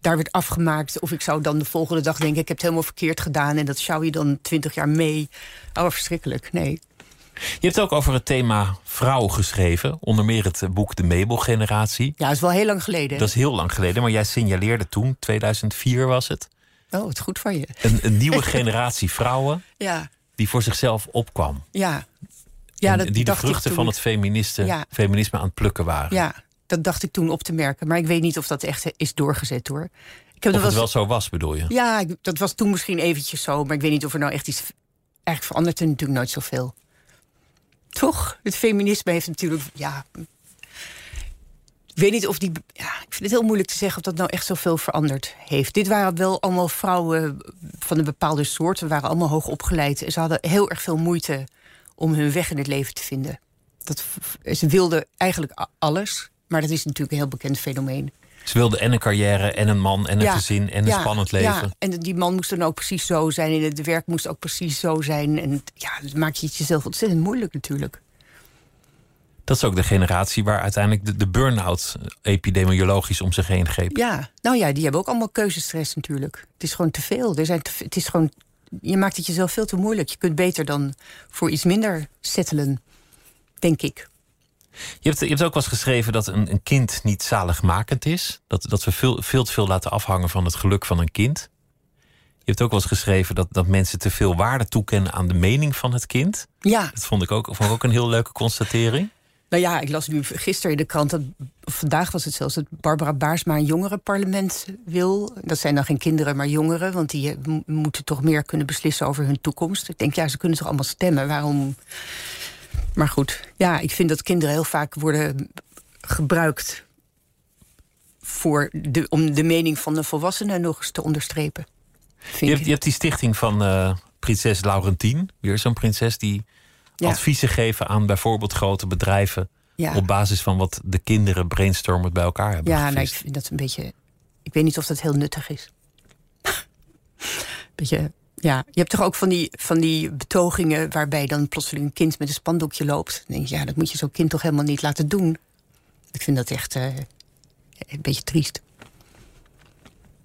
daar werd afgemaakt. Of ik zou dan de volgende dag denken, ik heb het helemaal verkeerd gedaan. En dat sjouw je dan twintig jaar mee. Oh, verschrikkelijk. Nee. Je hebt ook over het thema vrouw geschreven. Onder meer het eh, boek De Mabel-generatie. Ja, dat is wel heel lang geleden. Dat is heel lang geleden, maar jij signaleerde toen, 2004 was het... Oh, wat goed van je. een, een nieuwe generatie vrouwen Ja, die voor zichzelf opkwam. ja. Ja, En dat die de vruchten van het feministe, Ja. feminisme aan het plukken waren. Ja, dat dacht ik toen op te merken. Maar ik weet niet of dat echt is doorgezet hoor. Ik heb Of er het wel wel zo was, bedoel je? Ja, dat was toen misschien eventjes zo. Maar ik weet niet of er nou echt iets... Eigenlijk verandert er natuurlijk nooit zoveel. Toch? Het feminisme heeft natuurlijk... Ja, ik weet niet of die... Ja, ik vind het heel moeilijk te zeggen of dat nou echt zoveel veranderd heeft. Dit waren wel allemaal vrouwen van een bepaalde soort. Ze waren allemaal hoog opgeleid. En ze hadden heel erg veel moeite om hun weg in het leven te vinden. Dat, ze wilden eigenlijk alles. Maar dat is natuurlijk een heel bekend fenomeen. Ze wilden en een carrière, en een man, en een Ja, gezin, en een ja, spannend leven. Ja, en die man moest dan ook precies zo zijn. En het werk moest ook precies zo zijn. En ja, dat maak je het jezelf ontzettend moeilijk natuurlijk. Dat is ook de generatie waar uiteindelijk de, de burn-out epidemiologisch om zich heen greep. Ja, nou ja, die hebben ook allemaal keuzestress natuurlijk. Het is gewoon te veel. Er zijn te, het is gewoon, je maakt het jezelf veel te moeilijk. Je kunt beter dan voor iets minder settelen, denk ik. Je hebt, je hebt ook wel eens geschreven dat een, een kind niet zaligmakend is. Dat, dat we veel, veel te veel laten afhangen van het geluk van een kind. Je hebt ook wel eens geschreven dat, dat mensen te veel waarde toekennen aan de mening van het kind. Ja, Dat vond ik ook, vond ik ook een heel leuke constatering. Nou ja, ik las nu gisteren in de krant... Dat, of vandaag was het zelfs dat Barbara Baarsma een jongerenparlement wil. Dat zijn dan geen kinderen, maar jongeren. Want die eh, moeten toch meer kunnen beslissen over hun toekomst. Ik denk, ja, ze kunnen toch allemaal stemmen. Waarom... Maar goed, ja, ik vind dat kinderen heel vaak worden gebruikt... Voor de, om de mening van de volwassenen nog eens te onderstrepen. Je hebt, je hebt die stichting van eh, prinses Laurentien. Weer zo'n prinses die Ja. adviezen geven aan bijvoorbeeld grote bedrijven. Ja. Op basis van wat de kinderen brainstormend bij elkaar hebben Ja, nee, ik vind dat een beetje. Ik weet niet of dat heel nuttig is. beetje, ja. Je hebt toch ook van die, van die betogingen waarbij dan plotseling een kind met een spandoekje loopt. Dan denk je, ja, dat moet je zo'n kind toch helemaal niet laten doen. Ik vind dat echt eh, een beetje triest.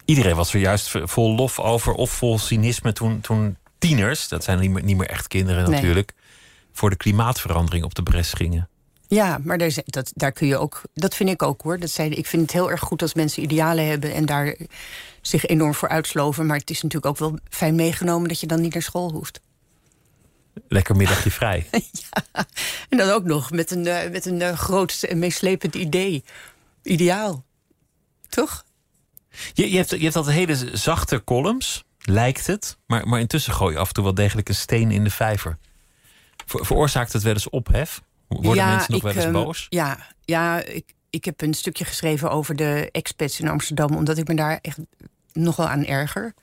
Iedereen was er juist vol lof over of vol cynisme toen, toen tieners, dat zijn niet meer, niet meer echt kinderen natuurlijk, voor de klimaatverandering op de bres gingen. Ja, maar daar, dat, daar kun je ook. Dat vind ik ook hoor. Dat zei, ik vind het heel erg goed als mensen idealen hebben en daar zich enorm voor uitsloven. Maar het is natuurlijk ook wel fijn meegenomen dat je dan niet naar school hoeft. Lekker middagje vrij. En dan ook nog met een, eh, met een eh, groot en meeslepend idee. Ideaal. Toch? Je, je, hebt, je hebt altijd hele zachte columns, lijkt het. Maar, maar intussen gooi je af en toe wel degelijk een steen in de vijver. Ver- veroorzaakt het wel eens ophef? Worden mensen nog wel eens ehm, boos? Ja, ja ik, ik heb een stukje geschreven over de expats in Amsterdam... omdat ik me daar echt nogal aan erger.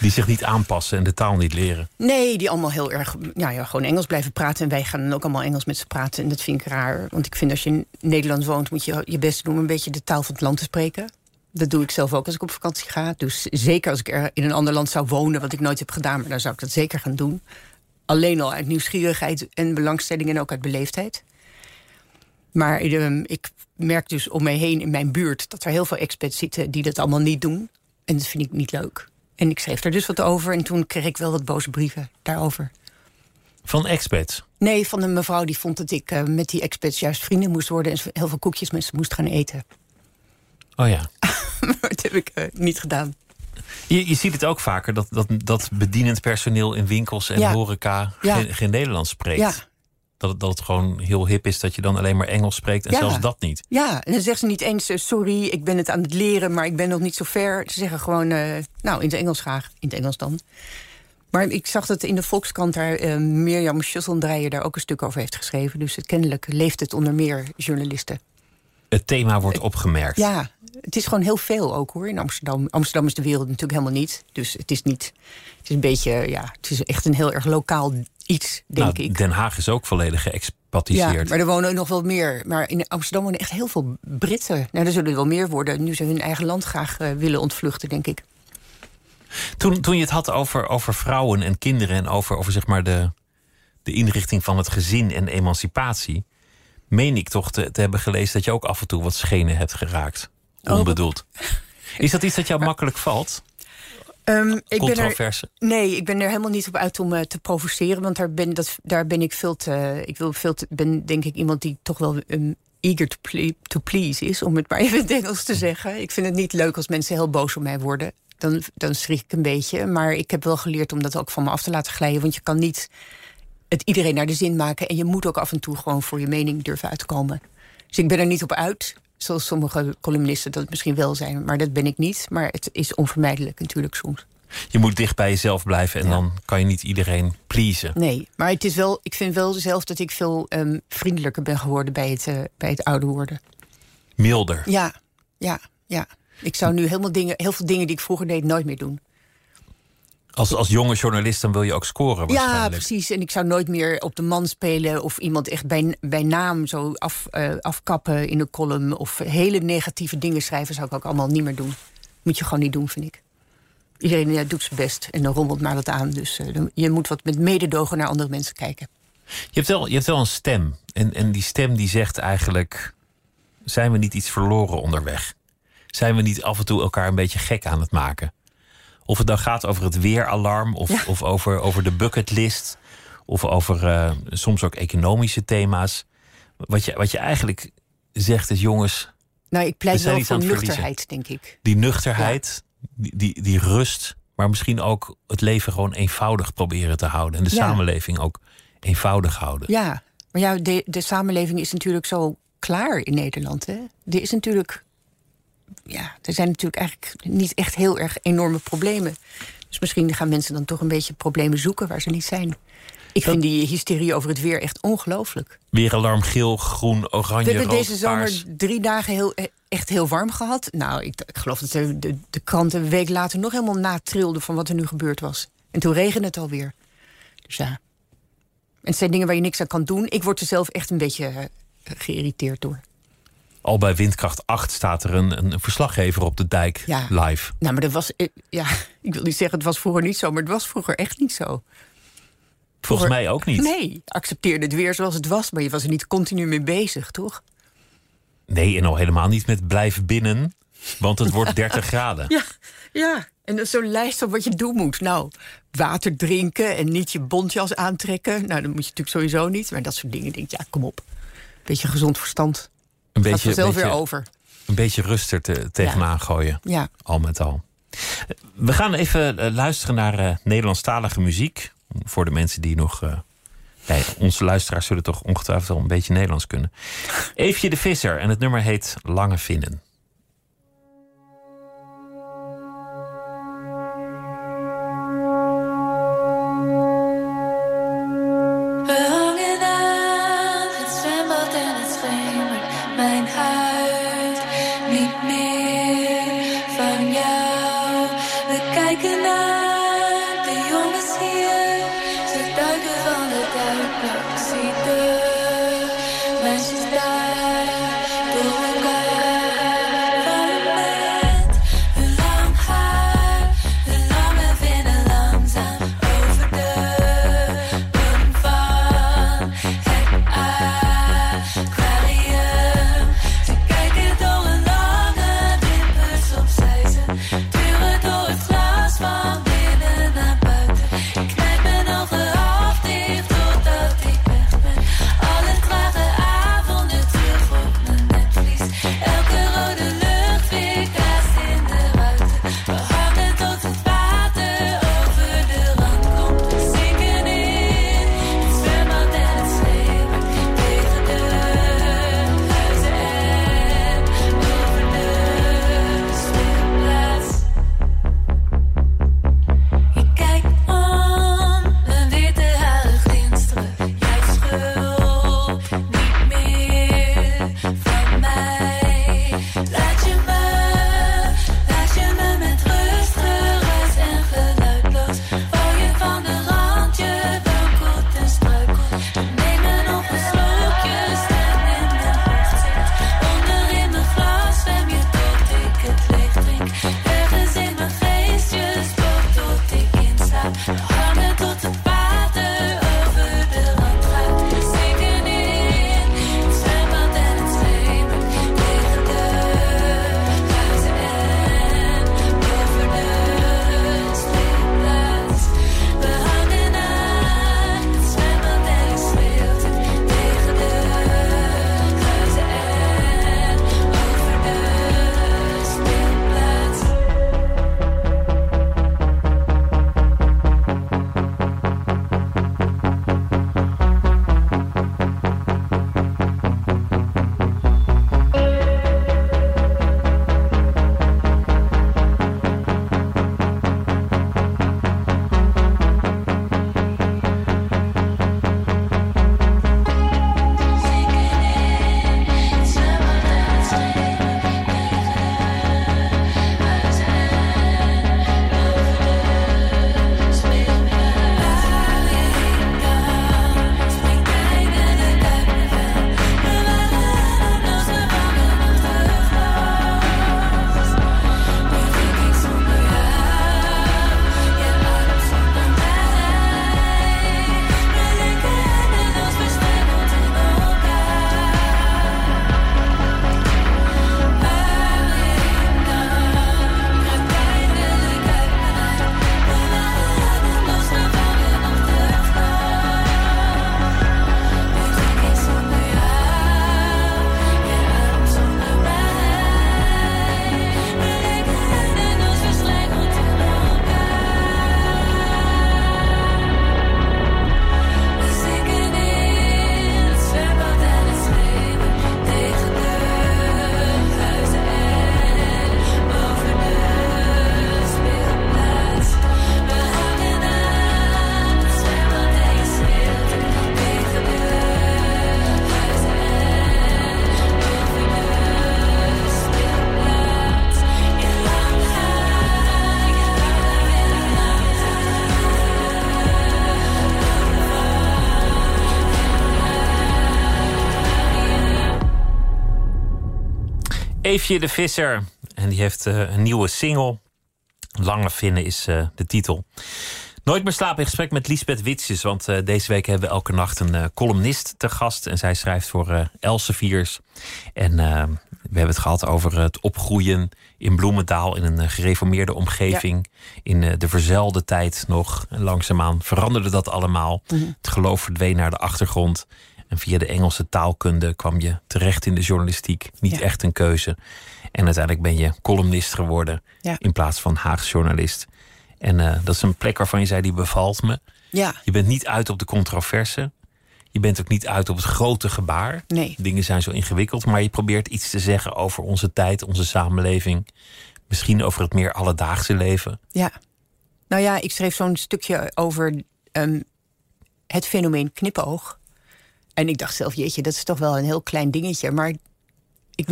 Die zich niet aanpassen en de taal niet leren. Nee, die allemaal heel erg ja, ja, gewoon Engels blijven praten. En wij gaan dan ook allemaal Engels met ze praten. En dat vind ik raar. Want ik vind als je in Nederland woont... moet je je best doen om een beetje de taal van het land te spreken. Dat doe ik zelf ook als ik op vakantie ga. Dus zeker als ik er in een ander land zou wonen... wat ik nooit heb gedaan, maar dan zou ik dat zeker gaan doen. Alleen al uit nieuwsgierigheid en belangstelling... en ook uit beleefdheid. Maar ehm, ik merk dus om mij heen in mijn buurt... dat er heel veel expats zitten die dat allemaal niet doen. En dat vind ik niet leuk. En ik schreef daar dus wat over. En toen kreeg ik wel wat boze brieven daarover. Van expats. Nee, van een mevrouw die vond dat ik eh, met die expats juist vrienden moest worden... en heel veel koekjes met ze moest gaan eten. Oh ja. maar dat heb ik eh, niet gedaan. Je, je ziet het ook vaker dat, dat, dat bedienend personeel in winkels en Ja. horeca geen, geen Nederlands spreekt. Ja, Dat het, dat het gewoon heel hip is dat je dan alleen maar Engels spreekt. En zelfs dat niet. Ja, en dan zeggen ze niet eens: eh, sorry, ik ben het aan het leren, maar ik ben nog niet zo ver. Ze zeggen gewoon: uh, nou, in het Engels graag. In het Engels dan. Maar ik zag dat in de Volkskrant daar uh, Mirjam Schusseldreijer daar ook een stuk over heeft geschreven. Dus het, kennelijk leeft het onder meer journalisten. Het thema wordt opgemerkt. Ja, het is gewoon heel veel ook hoor in Amsterdam. Amsterdam is de wereld natuurlijk helemaal niet. Dus het is niet. Het is een beetje, ja, het is echt een heel erg lokaal iets, denk nou, ik. Den Haag is ook volledig geëxpatiseerd. Ja, maar er wonen nog wel meer. Maar in Amsterdam wonen echt heel veel Britten. Nou, er zullen er wel meer worden. Nu ze hun eigen land graag uh, willen ontvluchten, denk ik. Toen, toen je het had over, over vrouwen en kinderen en over, over zeg maar de, de inrichting van het gezin en emancipatie, meen ik toch te, te hebben gelezen dat je ook af en toe wat schenen hebt geraakt. Oh, Onbedoeld. Is dat iets dat jou makkelijk valt? Um, ik ben er, nee, ik ben er helemaal niet op uit om uh, te provoceren. Want daar ben, dat, daar ben ik veel te. Ik wil veel te, ben denk ik iemand die toch wel um, eager to, ple to, please is, om het maar even in het Engels te zeggen. Ik vind het niet leuk als mensen heel boos op mij worden. Dan, dan schrik ik een beetje. Maar ik heb wel geleerd om dat ook van me af te laten glijden. Want je kan niet het iedereen naar de zin maken. En je moet ook af en toe gewoon voor je mening durven uitkomen. Dus ik ben er niet op uit. Zoals sommige columnisten dat misschien wel zijn. Maar dat ben ik niet. Maar het is onvermijdelijk natuurlijk soms. Je moet dicht bij jezelf blijven en dan kan je niet iedereen pleasen. Nee, maar het is wel, ik vind wel zelf dat ik veel um, vriendelijker ben geworden bij het, uh, bij het ouder worden. Milder? Ja, ja, ja. Ik zou nu helemaal dingen, heel veel dingen die ik vroeger deed nooit meer doen. Als, als jonge journalist dan wil je ook scoren Ja, precies. En ik zou nooit meer op de man spelen... of iemand echt bij, bij naam zo af, uh, afkappen in een column... of hele negatieve dingen schrijven zou ik ook allemaal niet meer doen. Moet je gewoon niet doen, vind ik. Iedereen ja, doet zijn best en dan rommelt maar wat aan. Dus uh, je moet wat met mededogen naar andere mensen kijken. Je hebt wel, je hebt wel een stem. En, en die stem die zegt eigenlijk... zijn we niet iets verloren onderweg? Zijn we niet af en toe elkaar een beetje gek aan het maken? Of het dan gaat over het weeralarm of, of over, over de bucketlist. Of over uh, soms ook economische thema's. Wat je, wat je eigenlijk zegt is, jongens. Nou, ik pleit wel voor nuchterheid, denk ik. Die nuchterheid, die, die, die rust. Maar misschien ook het leven gewoon eenvoudig proberen te houden. En de ja. samenleving ook eenvoudig houden. Ja, maar ja, de, de samenleving is natuurlijk zo klaar in Nederland. Hè? Er is natuurlijk ja, er zijn natuurlijk eigenlijk niet echt heel erg enorme problemen. Dus misschien gaan mensen dan toch een beetje problemen zoeken waar ze niet zijn. Ik vind die hysterie over het weer echt ongelooflijk. Weeralarm geel, groen, oranje, We hebben deze zomer drie dagen heel, eh, echt heel warm gehad. Nou, ik, ik geloof dat de, de, de kranten een week later nog helemaal natrilden... van wat er nu gebeurd was. En toen regende het alweer. Dus ja. En het zijn dingen waar je niks aan kan doen. Ik word er zelf echt een beetje uh, geïrriteerd door al bij windkracht 8 staat er een, een verslaggever op de dijk ja. live. Nou, maar dat was. Ja, ik wil niet zeggen het was vroeger niet zo, maar het was vroeger echt niet zo. Volgens mij ook niet. Nee, accepteerde het weer zoals het was, maar je was er niet continu mee bezig, toch? Nee, en al helemaal niet met blijven binnen, want het wordt 30 graden. Ja, ja. En dat zo'n lijst van wat je doen moet. Nou, water drinken en niet je bontjas aantrekken. Nou, dat moet je natuurlijk sowieso niet. Maar dat soort dingen denk ik, ja, kom op. Beetje gezond verstand een beetje, zelf beetje, weer over. Een beetje rust er te, tegenaan ja. gooien. Ja. Al met al. We gaan even uh, luisteren naar uh, Nederlandstalige muziek. Voor de mensen die nog. Uh, nee, onze luisteraars zullen toch ongetwijfeld wel een beetje Nederlands kunnen. Eefje de Visser en het nummer heet Lange Vinnen. Eefje de Visser. En die heeft uh, een nieuwe single. Lange Vinnen is uh, de titel. Nooit meer slapen in gesprek met Lisbeth Witsjes. Want uh, deze week hebben we elke nacht een columnist te gast. En zij schrijft voor Elseviers. En we hebben het gehad over het opgroeien in Bloemendaal. In een gereformeerde omgeving. Ja. In de verzelde tijd nog. En langzaamaan veranderde dat allemaal. Mm -hmm. Het geloof verdween naar de achtergrond. En via de Engelse taalkunde kwam je terecht in de journalistiek. Niet ja. echt een keuze. En uiteindelijk ben je columnist geworden ja. in plaats van Haags journalist. En uh, dat is een plek waarvan je zei, die bevalt me. Ja. Je bent niet uit op de controverse. Je bent ook niet uit op het grote gebaar. Nee. Dingen zijn zo ingewikkeld, maar je probeert iets te zeggen over onze tijd, onze samenleving. Misschien over het meer alledaagse leven. Ja. Nou ja, ik schreef zo'n stukje over um, het fenomeen knipoog. En ik dacht zelf, jeetje, dat is toch wel een heel klein dingetje. Maar ik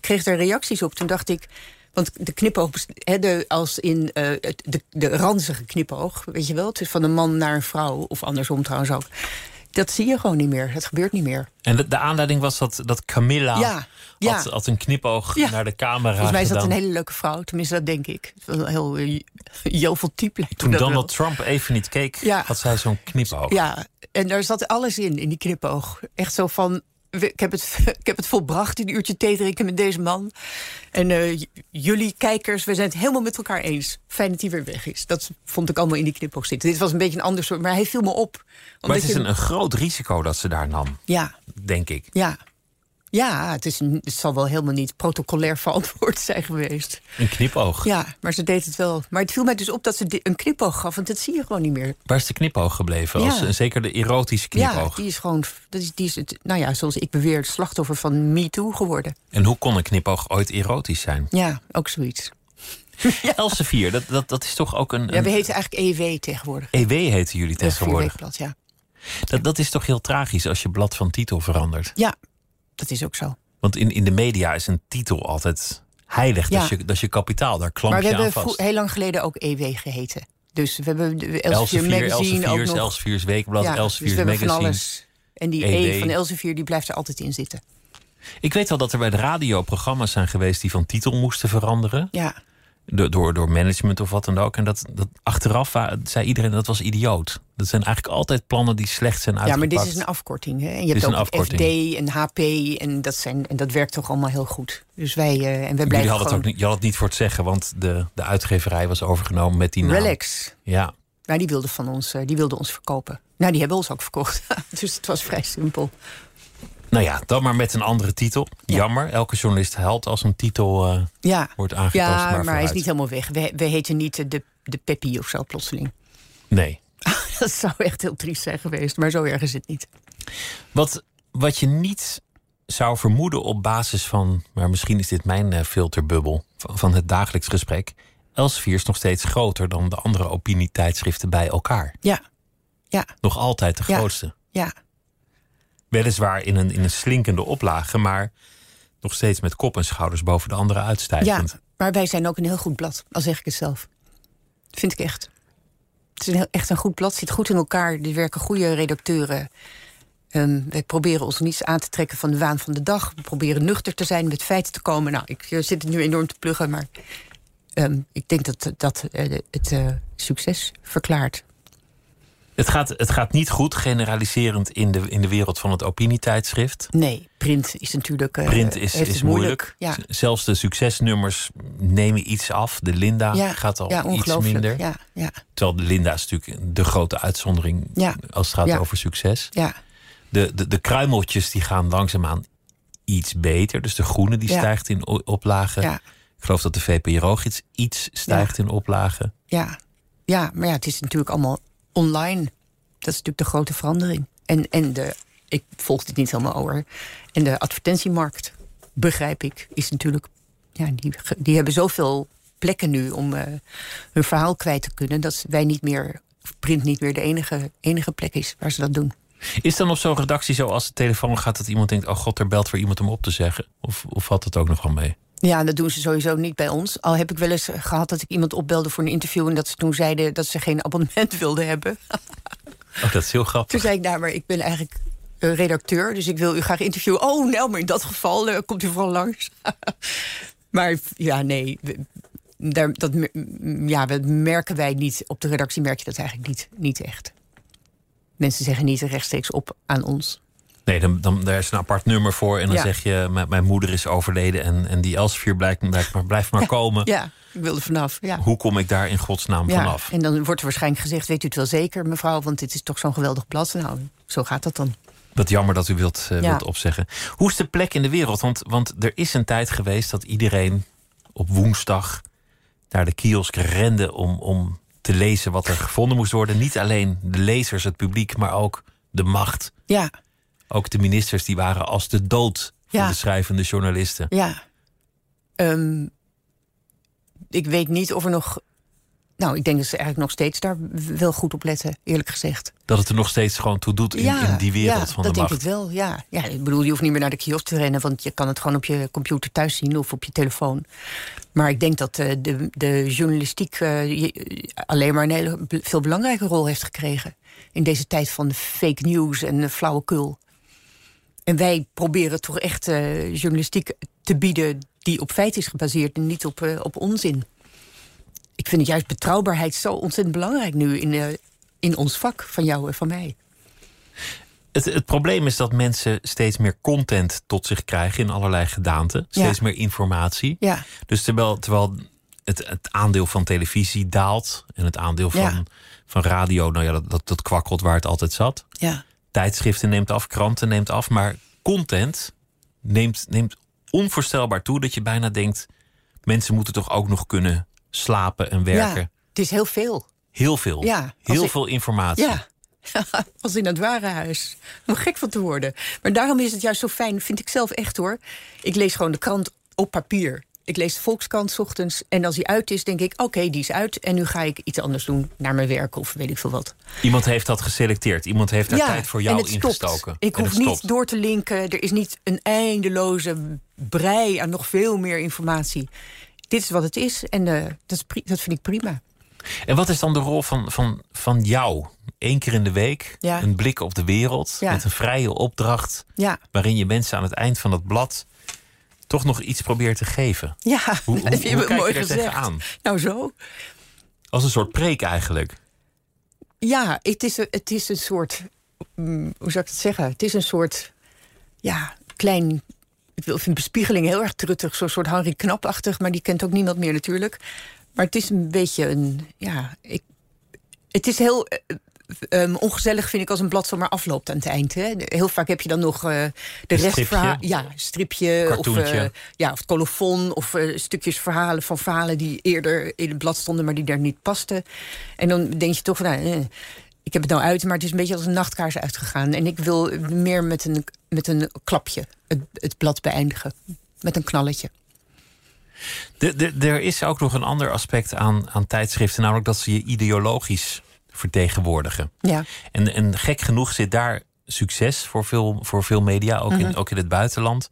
kreeg er reacties op. Toen dacht ik, want de knipoog, he, de, als in uh, de, de ranzige knipoog, weet je wel, is van een man naar een vrouw, of andersom trouwens ook. Dat zie je gewoon niet meer. Het gebeurt niet meer. En de, de aanleiding was dat, dat Camilla ja, ja. Had, had een knipoog ja. naar de camera Volgens mij is dat een hele leuke vrouw. Tenminste, dat denk ik. Was een heel uh, jovel type. Toen dat Donald wel. Trump even niet keek, Ja. had zij zo'n knipoog. Ja, en daar zat alles in, in die knipoog. Echt zo van, ik heb het, ik heb het volbracht, een uurtje thee drinken met deze man. En eh, jullie kijkers, we zijn het helemaal met elkaar eens. Fijn dat hij weer weg is. Dat vond ik allemaal in die knipoog zitten. Dit was een beetje een ander soort, maar hij viel me op. Maar Omdat het is je- een, een groot risico dat ze daar nam, Ja, denk ik. ja. Ja, het, is het zal wel helemaal niet protocolair verantwoord zijn geweest. Een knipoog. Ja, maar ze deed het wel. Maar het viel mij dus op dat ze een knipoog gaf, want dat zie je gewoon niet meer. Waar is de knipoog gebleven? Ja. Als, en zeker de erotische Ja, knipoog. die is gewoon, dat is, die is het, nou ja, zoals ik beweer, het slachtoffer van MeToo geworden. En hoe kon een knipoog ooit erotisch zijn? Ja, ook zoiets. Elsevier, dat, dat, dat is toch ook een... Ja, we heten eigenlijk EW tegenwoordig. EW heten jullie tegenwoordig. Ja. Dat, dat is toch heel tragisch als je blad van titel verandert. Ja, dat is ook zo. Want in, in de media is een titel altijd heilig. Dat, Ja. is je, dat is je kapitaal, daar klamp Maar we je aan hebben vast. vro- heel lang geleden ook EW geheten. Dus we hebben de Elsevier Elsevier, Magazine ook Elsevier's, nog. Elsevier's Weekblad, ja, dus Elsevier's we hebben Magazine. van alles. En die EW. E van Elsevier die blijft er altijd in zitten. Ik weet wel dat er bij de radio programma's zijn geweest die van titel moesten veranderen. Ja, Door, door, door management of wat dan ook. En dat, dat achteraf wa- zei iedereen dat was idioot. Dat zijn eigenlijk altijd plannen die slecht zijn ja uitgepakt. maar dit is een afkorting. Hè? En je Dit hebt ook afkorting. FD en HP. En dat, zijn, en dat werkt toch allemaal heel goed. Dus wij, eh, en Jullie blijven hadden het gewoon... ook niet, je had het niet voor het zeggen, want de, de uitgeverij was overgenomen met die naam. Relax. Ja. Nou, die wilde van ons, eh, die wilde ons verkopen. Nou, die hebben ons ook verkocht. dus het was vrij simpel. Nou ja, dan maar met een andere titel. Ja. Jammer, elke journalist huilt als een titel eh, Ja, wordt aangetast. ja maar maar, hij is niet helemaal weg. We, we heten niet de, de Peppy of zo plotseling. Nee. Dat zou echt heel triest zijn geweest, maar zo erg is het niet. Wat, wat je niet zou vermoeden op basis van, maar misschien is dit mijn eh, filterbubbel, van, het dagelijks gesprek. Elsevier is nog steeds groter dan de andere opinietijdschriften bij elkaar. Ja, ja, Nog altijd de Ja. grootste. ja. Weliswaar in een, in een slinkende oplage, maar nog steeds met kop en schouders boven de andere Ja, uitstijgend. maar wij zijn ook een heel goed blad, al zeg ik het zelf. Vind ik echt. Het is heel, echt een goed blad, zit goed in elkaar. Er werken goede redacteuren. Ehm wij proberen ons niets aan te trekken van de waan van de dag. We proberen nuchter te zijn, met feiten te komen. Nou, ik eh, zit het nu enorm te pluggen, maar ehm, ik denk dat dat eh, het eh, succes verklaart. Het, gaat, het gaat niet goed, generaliserend in de, in de wereld van het opinietijdschrift. Nee, print is natuurlijk. eh, Print is, is moeilijk. Ja, Zelfs de succesnummers nemen iets af. De Linda ja, gaat al ja, iets minder. Ja, ja, Terwijl de Linda is natuurlijk de grote uitzondering als het gaat over succes. ja, De, de, de kruimeltjes die gaan langzaamaan iets beter. Dus de groene die stijgt in oplagen. ja, Ik geloof dat de VPRO-gids iets stijgt in oplagen. ja, ja. Maar ja, het is natuurlijk allemaal online. Dat is natuurlijk de grote verandering. En, en de, ik volg dit niet helemaal hoor. En de advertentiemarkt, begrijp ik, is natuurlijk. Ja, die, die hebben zoveel plekken nu om eh, hun verhaal kwijt te kunnen. dat wij niet meer. print niet meer de enige, enige plek is waar ze dat doen. Is dan op zo'n redactie zo als de telefoon gaat dat iemand denkt: oh god, er belt weer iemand om op te zeggen? Of, of valt het ook nog wel mee? Ja, dat doen ze sowieso niet bij ons. Al heb ik wel eens gehad dat ik iemand opbelde voor een interview... en dat ze toen zeiden dat ze geen abonnement wilden hebben. Oh, dat is heel Toen grappig. zei ik, nou, maar ik ben eigenlijk redacteur, dus ik wil u graag interviewen. Oh, nou, maar in dat geval komt u vooral langs. maar ja, nee, daar, dat, ja, dat merken wij niet. Op de redactie merk je dat eigenlijk niet, niet echt. Mensen zeggen niet rechtstreeks op aan ons. Nee, dan, dan daar is een apart nummer voor. En dan zeg je, mijn moeder is overleden en, en die Elsevier blijft, blijft maar, blijft maar komen. Ja, ik wil er vanaf. Ja. Hoe kom ik daar in godsnaam vanaf? En dan wordt er waarschijnlijk gezegd, weet u het wel zeker mevrouw, want dit is toch zo'n geweldig blad. Nou, zo gaat dat dan. Wat jammer dat u wilt, uh, wilt opzeggen. Hoe is de plek in de wereld? Want, want er is een tijd geweest dat iedereen op woensdag naar de kiosk rende om, om te lezen wat er gevonden moest worden. Niet alleen de lezers, het publiek, maar ook de macht. Ja. Ook de ministers die waren als de dood voor de schrijvende journalisten. Ja. Um, ik weet niet of er nog. Nou, ik denk dat ze eigenlijk nog steeds daar wel goed op letten, eerlijk gezegd. Dat het er nog steeds gewoon toe doet in, in die wereld van de macht. dat denk ik wel, ja. ja. Ik bedoel, je hoeft niet meer naar de kiosk te rennen... want je kan het gewoon op je computer thuis zien of op je telefoon. Maar ik denk dat uh, de, de journalistiek uh, alleen maar een hele veel belangrijke rol heeft gekregen. In deze tijd van fake news en de flauwekul. En wij proberen toch echt uh, journalistiek te bieden die op feit is gebaseerd en niet op, uh, op onzin. Ik vind het juist betrouwbaarheid zo ontzettend belangrijk nu in, uh, in ons vak van jou en van mij. Het, het, probleem is dat mensen steeds meer content tot zich krijgen in allerlei gedaanten. Steeds meer informatie. Ja. Dus terwijl, terwijl het, het, aandeel van televisie daalt en het aandeel van, ja. van radio, nou ja, dat, dat, dat kwakkelt waar het altijd zat. Ja. Tijdschriften neemt af, kranten neemt af, maar content neemt, neemt onvoorstelbaar toe dat je bijna denkt: mensen moeten toch ook nog kunnen slapen en werken. Ja, het is heel veel. Heel veel. Ja, heel veel informatie. Ja. Als in het warenhuis. Om gek van te worden. Maar daarom is het juist zo fijn, vind ik zelf echt hoor. Ik lees gewoon de krant op papier. Ik lees de Volkskrant 's ochtends. En als die uit is, denk ik: oké, die is uit. En nu ga ik iets anders doen, naar mijn werk of weet ik veel wat. Iemand heeft dat geselecteerd. Iemand heeft daar ja, tijd voor jou en het ingestoken. Stopt. Ik hoef niet door te linken. Er is niet een eindeloze brei aan nog veel meer informatie. Dit is wat het is en uh, dat, is dat vind ik prima. En wat is dan de rol van, van, van jou? Eén keer in de week, ja. een blik op de wereld... Ja. met een vrije opdracht... Ja. waarin je mensen aan het eind van het blad... toch nog iets probeert te geven. Ja, hoe, heb je hoe kijk mooi je er gezegd. tegenaan? Nou zo. Als een soort preek eigenlijk. Ja, het is, een, het is een soort... mm, Hoe zou ik het zeggen? Het is een soort... Ja, klein... Ik wil- vind bespiegeling heel erg truttig. Zo'n soort Henri Knapachtig, maar die kent ook niemand meer natuurlijk. Maar het is een beetje een... Ja, ik, het is heel... eh, ehm, ongezellig vind ik als een blad zomaar afloopt aan het eind. Hè. Heel vaak heb je dan nog eh, de rest stripje? Ja, stripje of, eh, ja, of het colofon of eh, stukjes verhalen van verhalen die eerder in het blad stonden, maar die daar niet pasten. En dan denk je toch van, nou, eh, ik heb het nou uit, maar het is een beetje als een nachtkaars uitgegaan. En ik wil meer met een, met een klapje het, het blad beëindigen. Met een knalletje. De, de, er is ook nog een ander aspect aan, aan tijdschriften... namelijk dat ze je ideologisch vertegenwoordigen. Ja, En, en gek genoeg zit daar succes voor veel, voor veel media, ook, Mhm. in, ook in het buitenland.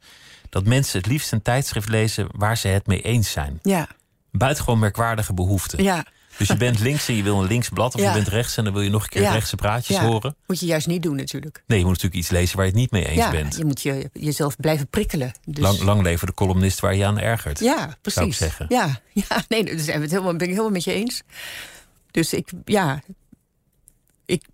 Dat mensen het liefst een tijdschrift lezen waar ze het mee eens zijn. ja, Buitengewoon merkwaardige behoeften. ja. Dus je bent links en je wil een links blad, of Ja. je bent rechts en dan wil je nog een keer Ja. rechtse praatjes ja. horen. Moet je juist niet doen natuurlijk. Nee, je moet natuurlijk iets lezen waar je het niet mee eens ja, bent. je moet je, jezelf blijven prikkelen. Dus, Lang, lang leven de columnist waar je aan ergert. Ja, precies. zou ik zeggen. Ja, ja nee, daar helemaal, ben ik helemaal met je eens. Dus ik, ja, ik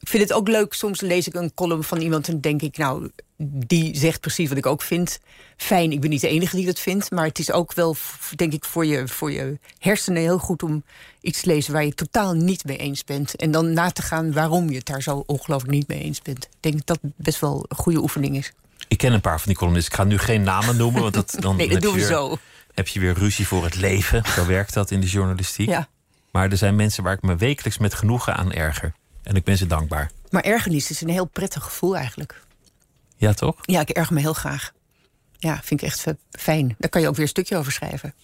vind het ook leuk. Soms lees ik een column van iemand en denk ik, nou, die zegt precies wat ik ook vind. Fijn, ik ben niet de enige die dat vindt. Maar het is ook wel, denk ik, voor je, voor je hersenen heel goed om iets te lezen waar je totaal niet mee eens bent. En dan na te gaan waarom je het daar zo ongelooflijk niet mee eens bent. Ik denk dat dat best wel een goede oefening is. Ik ken een paar van die columnisten. Ik ga nu geen namen noemen, want dat, dan Nee, dat doen we weer, zo. heb je weer ruzie voor het leven. Zo werkt dat in de journalistiek. Ja. Maar er zijn mensen waar ik me wekelijks met genoegen aan erger. En ik ben ze dankbaar. Maar ergernis is een heel prettig gevoel eigenlijk. Ja, toch? Ja, ik erger me heel graag. Ja, vind ik echt fijn. Daar kan je ook weer een stukje over schrijven.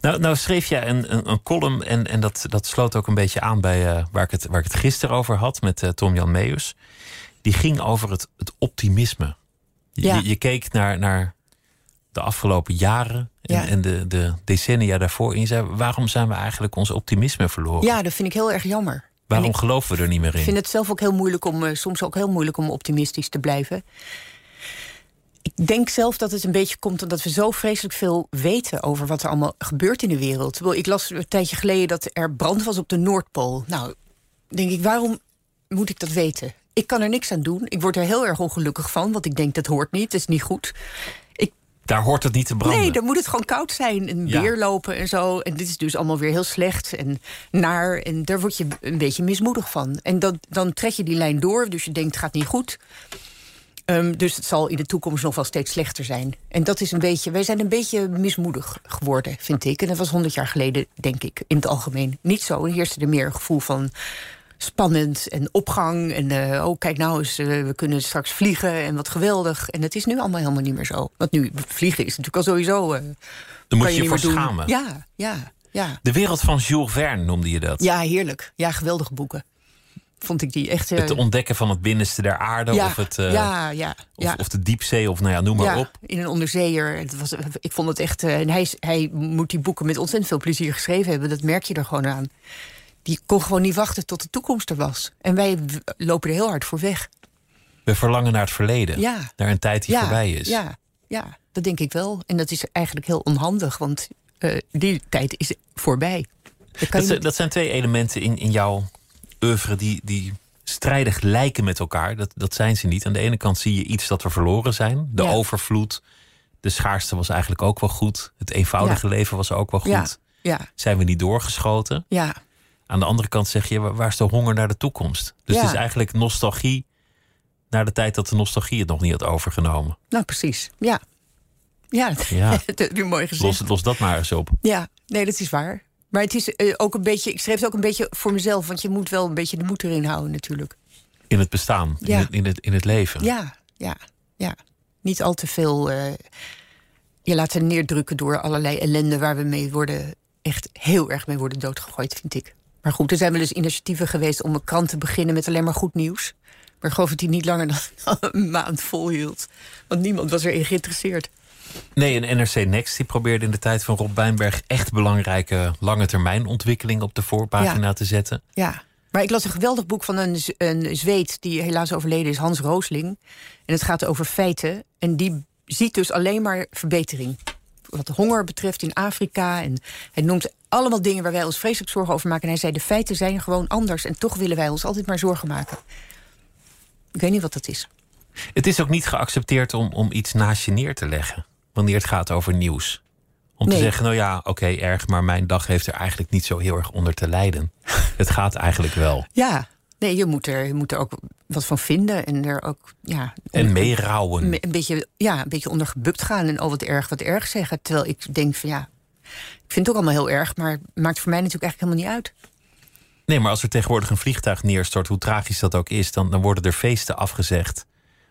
Nou, nou schreef jij een, een, een column en, en dat, dat sloot ook een beetje aan bij eh, waar, ik het, waar ik het gisteren over had met eh, Tom-Jan Meus. Die ging over het, het optimisme. Je, Ja. je, je keek naar, naar de afgelopen jaren en, Ja. en de, de decennia daarvoor. Je zei, waarom zijn we eigenlijk ons optimisme verloren? Ja, dat vind ik heel erg jammer. Waarom geloven we er niet meer in? Ik vind het zelf ook heel moeilijk om, uh, soms ook heel moeilijk om optimistisch te blijven. Ik denk zelf dat het een beetje komt omdat we zo vreselijk veel weten over wat er allemaal gebeurt in de wereld. Ik las een tijdje geleden dat er brand was op de Noordpool. Nou, denk ik, waarom moet ik dat weten? Ik kan er niks aan doen. Ik word er heel erg ongelukkig van, want ik denk dat hoort niet, dat is niet goed. Daar hoort het niet te branden. Nee, dan moet het gewoon koud zijn en weer lopen en zo. En dit is dus allemaal weer heel slecht en naar. En daar word je een beetje mismoedig van. En dan, dan trek je die lijn door, dus je denkt het gaat niet goed. Um, dus het zal in de toekomst nog wel steeds slechter zijn. En dat is een beetje. Wij zijn een beetje mismoedig geworden, vind ik. En dat was honderd jaar geleden, denk ik, in het algemeen niet zo. Er heerste er meer een gevoel van spannend en opgang. En uh, oh, kijk nou eens, uh, we kunnen straks vliegen en wat geweldig. En het is nu allemaal helemaal niet meer zo. Want nu, vliegen is natuurlijk al sowieso. Uh, Dan moet je je voor schamen. Ja, ja, ja. De wereld van Jules Verne noemde je dat. Ja, heerlijk. Ja, geweldige boeken vond ik die echt... het ontdekken van het binnenste der aarde. Ja, of, het, ja, ja, of, of, de diepzee, of nou ja, noem maar op. in een onderzeeër. Het was, ik vond het echt... En hij, hij moet die boeken met ontzettend veel plezier geschreven hebben. Dat merk je er gewoon aan. Die kon gewoon niet wachten tot de toekomst er was. En wij lopen er heel hard voor weg. We verlangen naar het verleden. Ja. Naar een tijd die ja, voorbij is. Ja, ja, dat denk ik wel. En dat is eigenlijk heel onhandig, want uh, die tijd is voorbij. Dat, dat, niet... dat, zijn twee elementen in, in jouw oeuvre die, die strijdig lijken met elkaar. Dat, dat zijn ze niet. Aan de ene kant zie je iets dat we verloren zijn. De ja. overvloed. De schaarste was eigenlijk ook wel goed. Het eenvoudige Ja. leven was ook wel goed. Ja, ja, Zijn we niet doorgeschoten? ja. Aan de andere kant zeg je, wa- waar is de honger naar de toekomst? Dus Ja. het is eigenlijk nostalgie naar de tijd dat de nostalgie het nog niet had overgenomen. Nou, precies. Ja. Ja, Ja. dat heb je mooi gezegd. Los, los dat maar eens op. Ja, nee, dat is waar. Maar het is eh, ook een beetje, ik schreef het ook een beetje voor mezelf, want je moet wel een beetje de moed erin houden, natuurlijk. In het bestaan, in, het, in, het, in het leven. Ja, ja, ja. Niet al te veel eh, je laten neerdrukken door allerlei ellende waar we mee worden, echt heel erg mee worden doodgegooid, vind ik. Maar goed, er zijn wel eens initiatieven geweest om een krant te beginnen met alleen maar goed nieuws. Maar ik geloof dat die niet langer dan een maand volhield. Want niemand was erin geïnteresseerd. Nee, een NRC Next die probeerde in de tijd van Rob Wijnberg echt belangrijke lange termijn ontwikkeling op de voorpagina Ja. te zetten. Ja, maar ik las een geweldig boek van een, een Zweed die helaas overleden is, Hans Roosling. En het gaat over feiten. En die ziet dus alleen maar verbetering. Wat honger betreft in Afrika. En hij noemt allemaal dingen waar wij ons vreselijk zorgen over maken. En hij zei: de feiten zijn gewoon anders. En toch willen wij ons altijd maar zorgen maken. Ik weet niet wat dat is. Het is ook niet geaccepteerd om, om iets naast je neer te leggen. Wanneer het gaat over nieuws. Om te zeggen, nou ja, oké, erg, maar mijn dag heeft er eigenlijk niet zo heel erg onder te lijden. het gaat eigenlijk wel. Ja, nee, je moet er, je moet er ook wat van vinden. En er ook, ja. En meerouwen. Me- een beetje, ja, een beetje onder gebukt gaan en oh wat erg, wat erg zeggen. Terwijl ik denk van ja, ik vind het ook allemaal heel erg, maar het maakt voor mij natuurlijk eigenlijk helemaal niet uit. Nee, maar als er tegenwoordig een vliegtuig neerstort, hoe tragisch dat ook is, dan, dan worden er feesten afgezegd.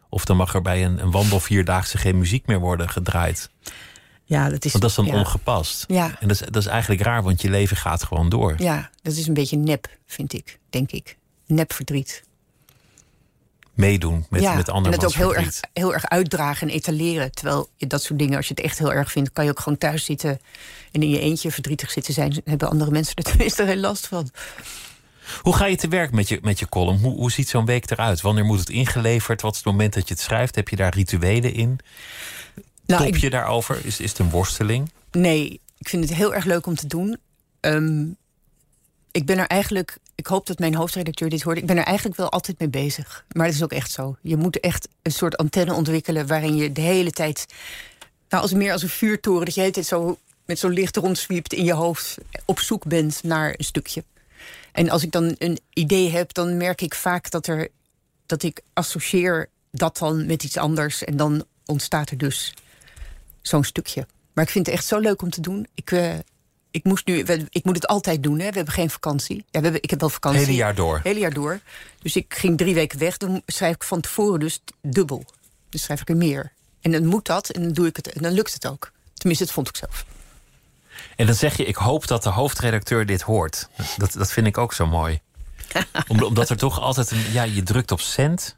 Of dan mag er bij een, een wandelvierdaagse geen muziek meer worden gedraaid. Ja, dat is. Want dat is dan ja, ongepast. Ja. En dat is, dat is eigenlijk raar, want je leven gaat gewoon door. Ja, dat is een beetje nep, vind ik, denk ik. Nep verdriet. Meedoen met, ja, met en andermans het ook heel erg, heel erg uitdragen en etaleren. Terwijl je dat soort dingen, als je het echt heel erg vindt, kan je ook gewoon thuis zitten en in je eentje verdrietig zitten zijn. Hebben andere mensen er tenminste geen last van. Hoe ga je te werk met je, met je column? Hoe, hoe ziet zo'n week eruit? Wanneer moet het ingeleverd? Wat is het moment dat je het schrijft? Heb je daar rituelen in? Nou, Top ik- je daarover? Is, is het een worsteling? Nee, ik vind het heel erg leuk om te doen. Ehm, ik ben er eigenlijk, ik hoop dat mijn hoofdredacteur dit hoort. Ik ben er eigenlijk wel altijd mee bezig. Maar het is ook echt zo. Je moet echt een soort antenne ontwikkelen waarin je de hele tijd, nou als meer als een vuurtoren, dat je tijd zo met zo'n licht rondzwiept in je hoofd, op zoek bent naar een stukje. En als ik dan een idee heb, dan merk ik vaak dat er dat ik associeer dat dan met iets anders en dan ontstaat er dus zo'n stukje. Maar ik vind het echt zo leuk om te doen. Ik, eh, ik, moest nu, ik moet het altijd doen, hè. we hebben geen vakantie. Ja, we hebben, ik heb wel vakantie. Hele jaar door. Hele jaar door. Dus ik ging drie weken weg. Dan schrijf ik van tevoren dus dubbel. Dus schrijf ik er meer. En dan moet dat en dan doe ik het. En dan lukt het ook. Tenminste, dat vond ik zelf. En dan zeg je, ik hoop dat de hoofdredacteur dit hoort. Dat, dat vind ik ook zo mooi. Om- omdat er toch altijd een... Ja, je drukt op cent.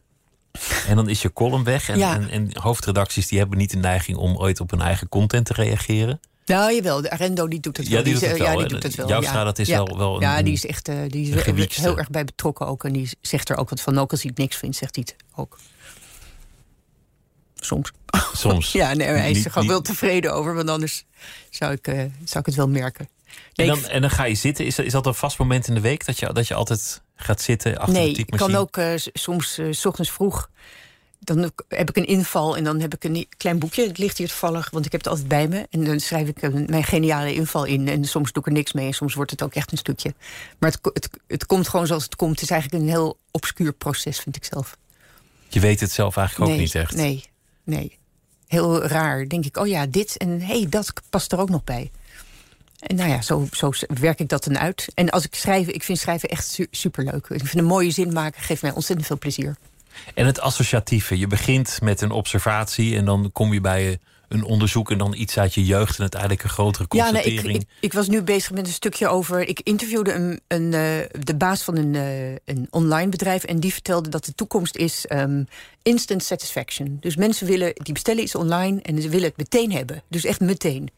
En dan is je column weg. En, Ja. en, en hoofdredacties die hebben niet de neiging om ooit op hun eigen content te reageren. Nou, jawel, de Arendo die doet het Ja, wel. die is, doet het eh, wel. Ja, die doet het wel. Ja. dat is ja. wel- wel een- Ja, die is echt eh, die is er heel erg bij betrokken ook. En die zegt er ook wat van. Ook als hij het niks vindt, zegt hij het ook. Soms. Soms. Ja, nee, hij is Niet- er gewoon niet- wel tevreden over. Want anders zou ik, eh, zou ik het wel merken. En Nee, dan, ik- en dan ga je zitten. Is, dat- is dat een vast moment in de week dat je, dat je altijd gaat zitten achter nee, de ik typemachine? kan ook eh, s- soms eh, s ochtends vroeg. Dan heb ik een inval en dan heb ik een klein boekje. Het ligt hier toevallig, want ik heb het altijd bij me. En dan schrijf ik mijn geniale inval in. En soms doe ik er niks mee. En soms wordt het ook echt een stukje. Maar het, het, het komt gewoon zoals het komt. Het is eigenlijk een heel obscuur proces, vind ik zelf. Je weet het zelf eigenlijk ook nee, niet echt. Nee, nee. Heel raar. Denk ik, oh ja, dit en hé, hey, dat past er ook nog bij. En nou ja, zo, zo werk ik dat dan uit. En als ik schrijf, ik vind schrijven echt su superleuk. Ik vind een mooie zin maken, geeft mij ontzettend veel plezier. En het associatieve. Je begint met een observatie en dan kom je bij een onderzoek en dan iets uit je jeugd en uiteindelijk een grotere Ja, nee, constatering. ik, ik, ik was nu bezig met een stukje over. Ik interviewde een, een, eh, de baas van een, eh, een online bedrijf. En die vertelde dat de toekomst is ehm, instant satisfaction. Dus mensen willen, die bestellen iets online en ze willen het meteen hebben. Dus echt meteen.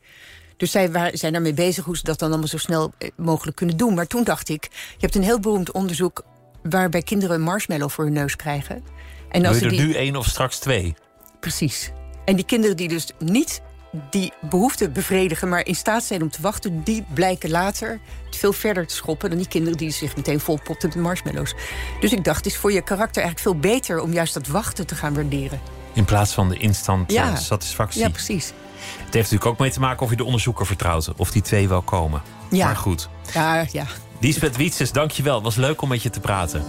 Dus zij waren, zijn daarmee bezig hoe ze dat dan allemaal zo snel eh, mogelijk kunnen doen. Maar toen dacht ik, je hebt een heel beroemd onderzoek waarbij kinderen een marshmallow voor hun neus krijgen. En Wil je er die, nu één of straks twee? Precies. En die kinderen die dus niet die behoefte bevredigen, maar in staat zijn om te wachten, die blijken later veel verder te schoppen dan die kinderen die zich meteen volpopten met marshmallows. Dus ik dacht, het is voor je karakter eigenlijk veel beter om juist dat wachten te gaan waarderen. In plaats van de instant Ja. eh, satisfactie. Ja, precies. Het heeft natuurlijk ook mee te maken of je de onderzoeker vertrouwt. Of die twee wel komen. Ja. Maar goed. Ja, ja. Liesbeth Wietses, dankjewel. Het was leuk om met je te praten.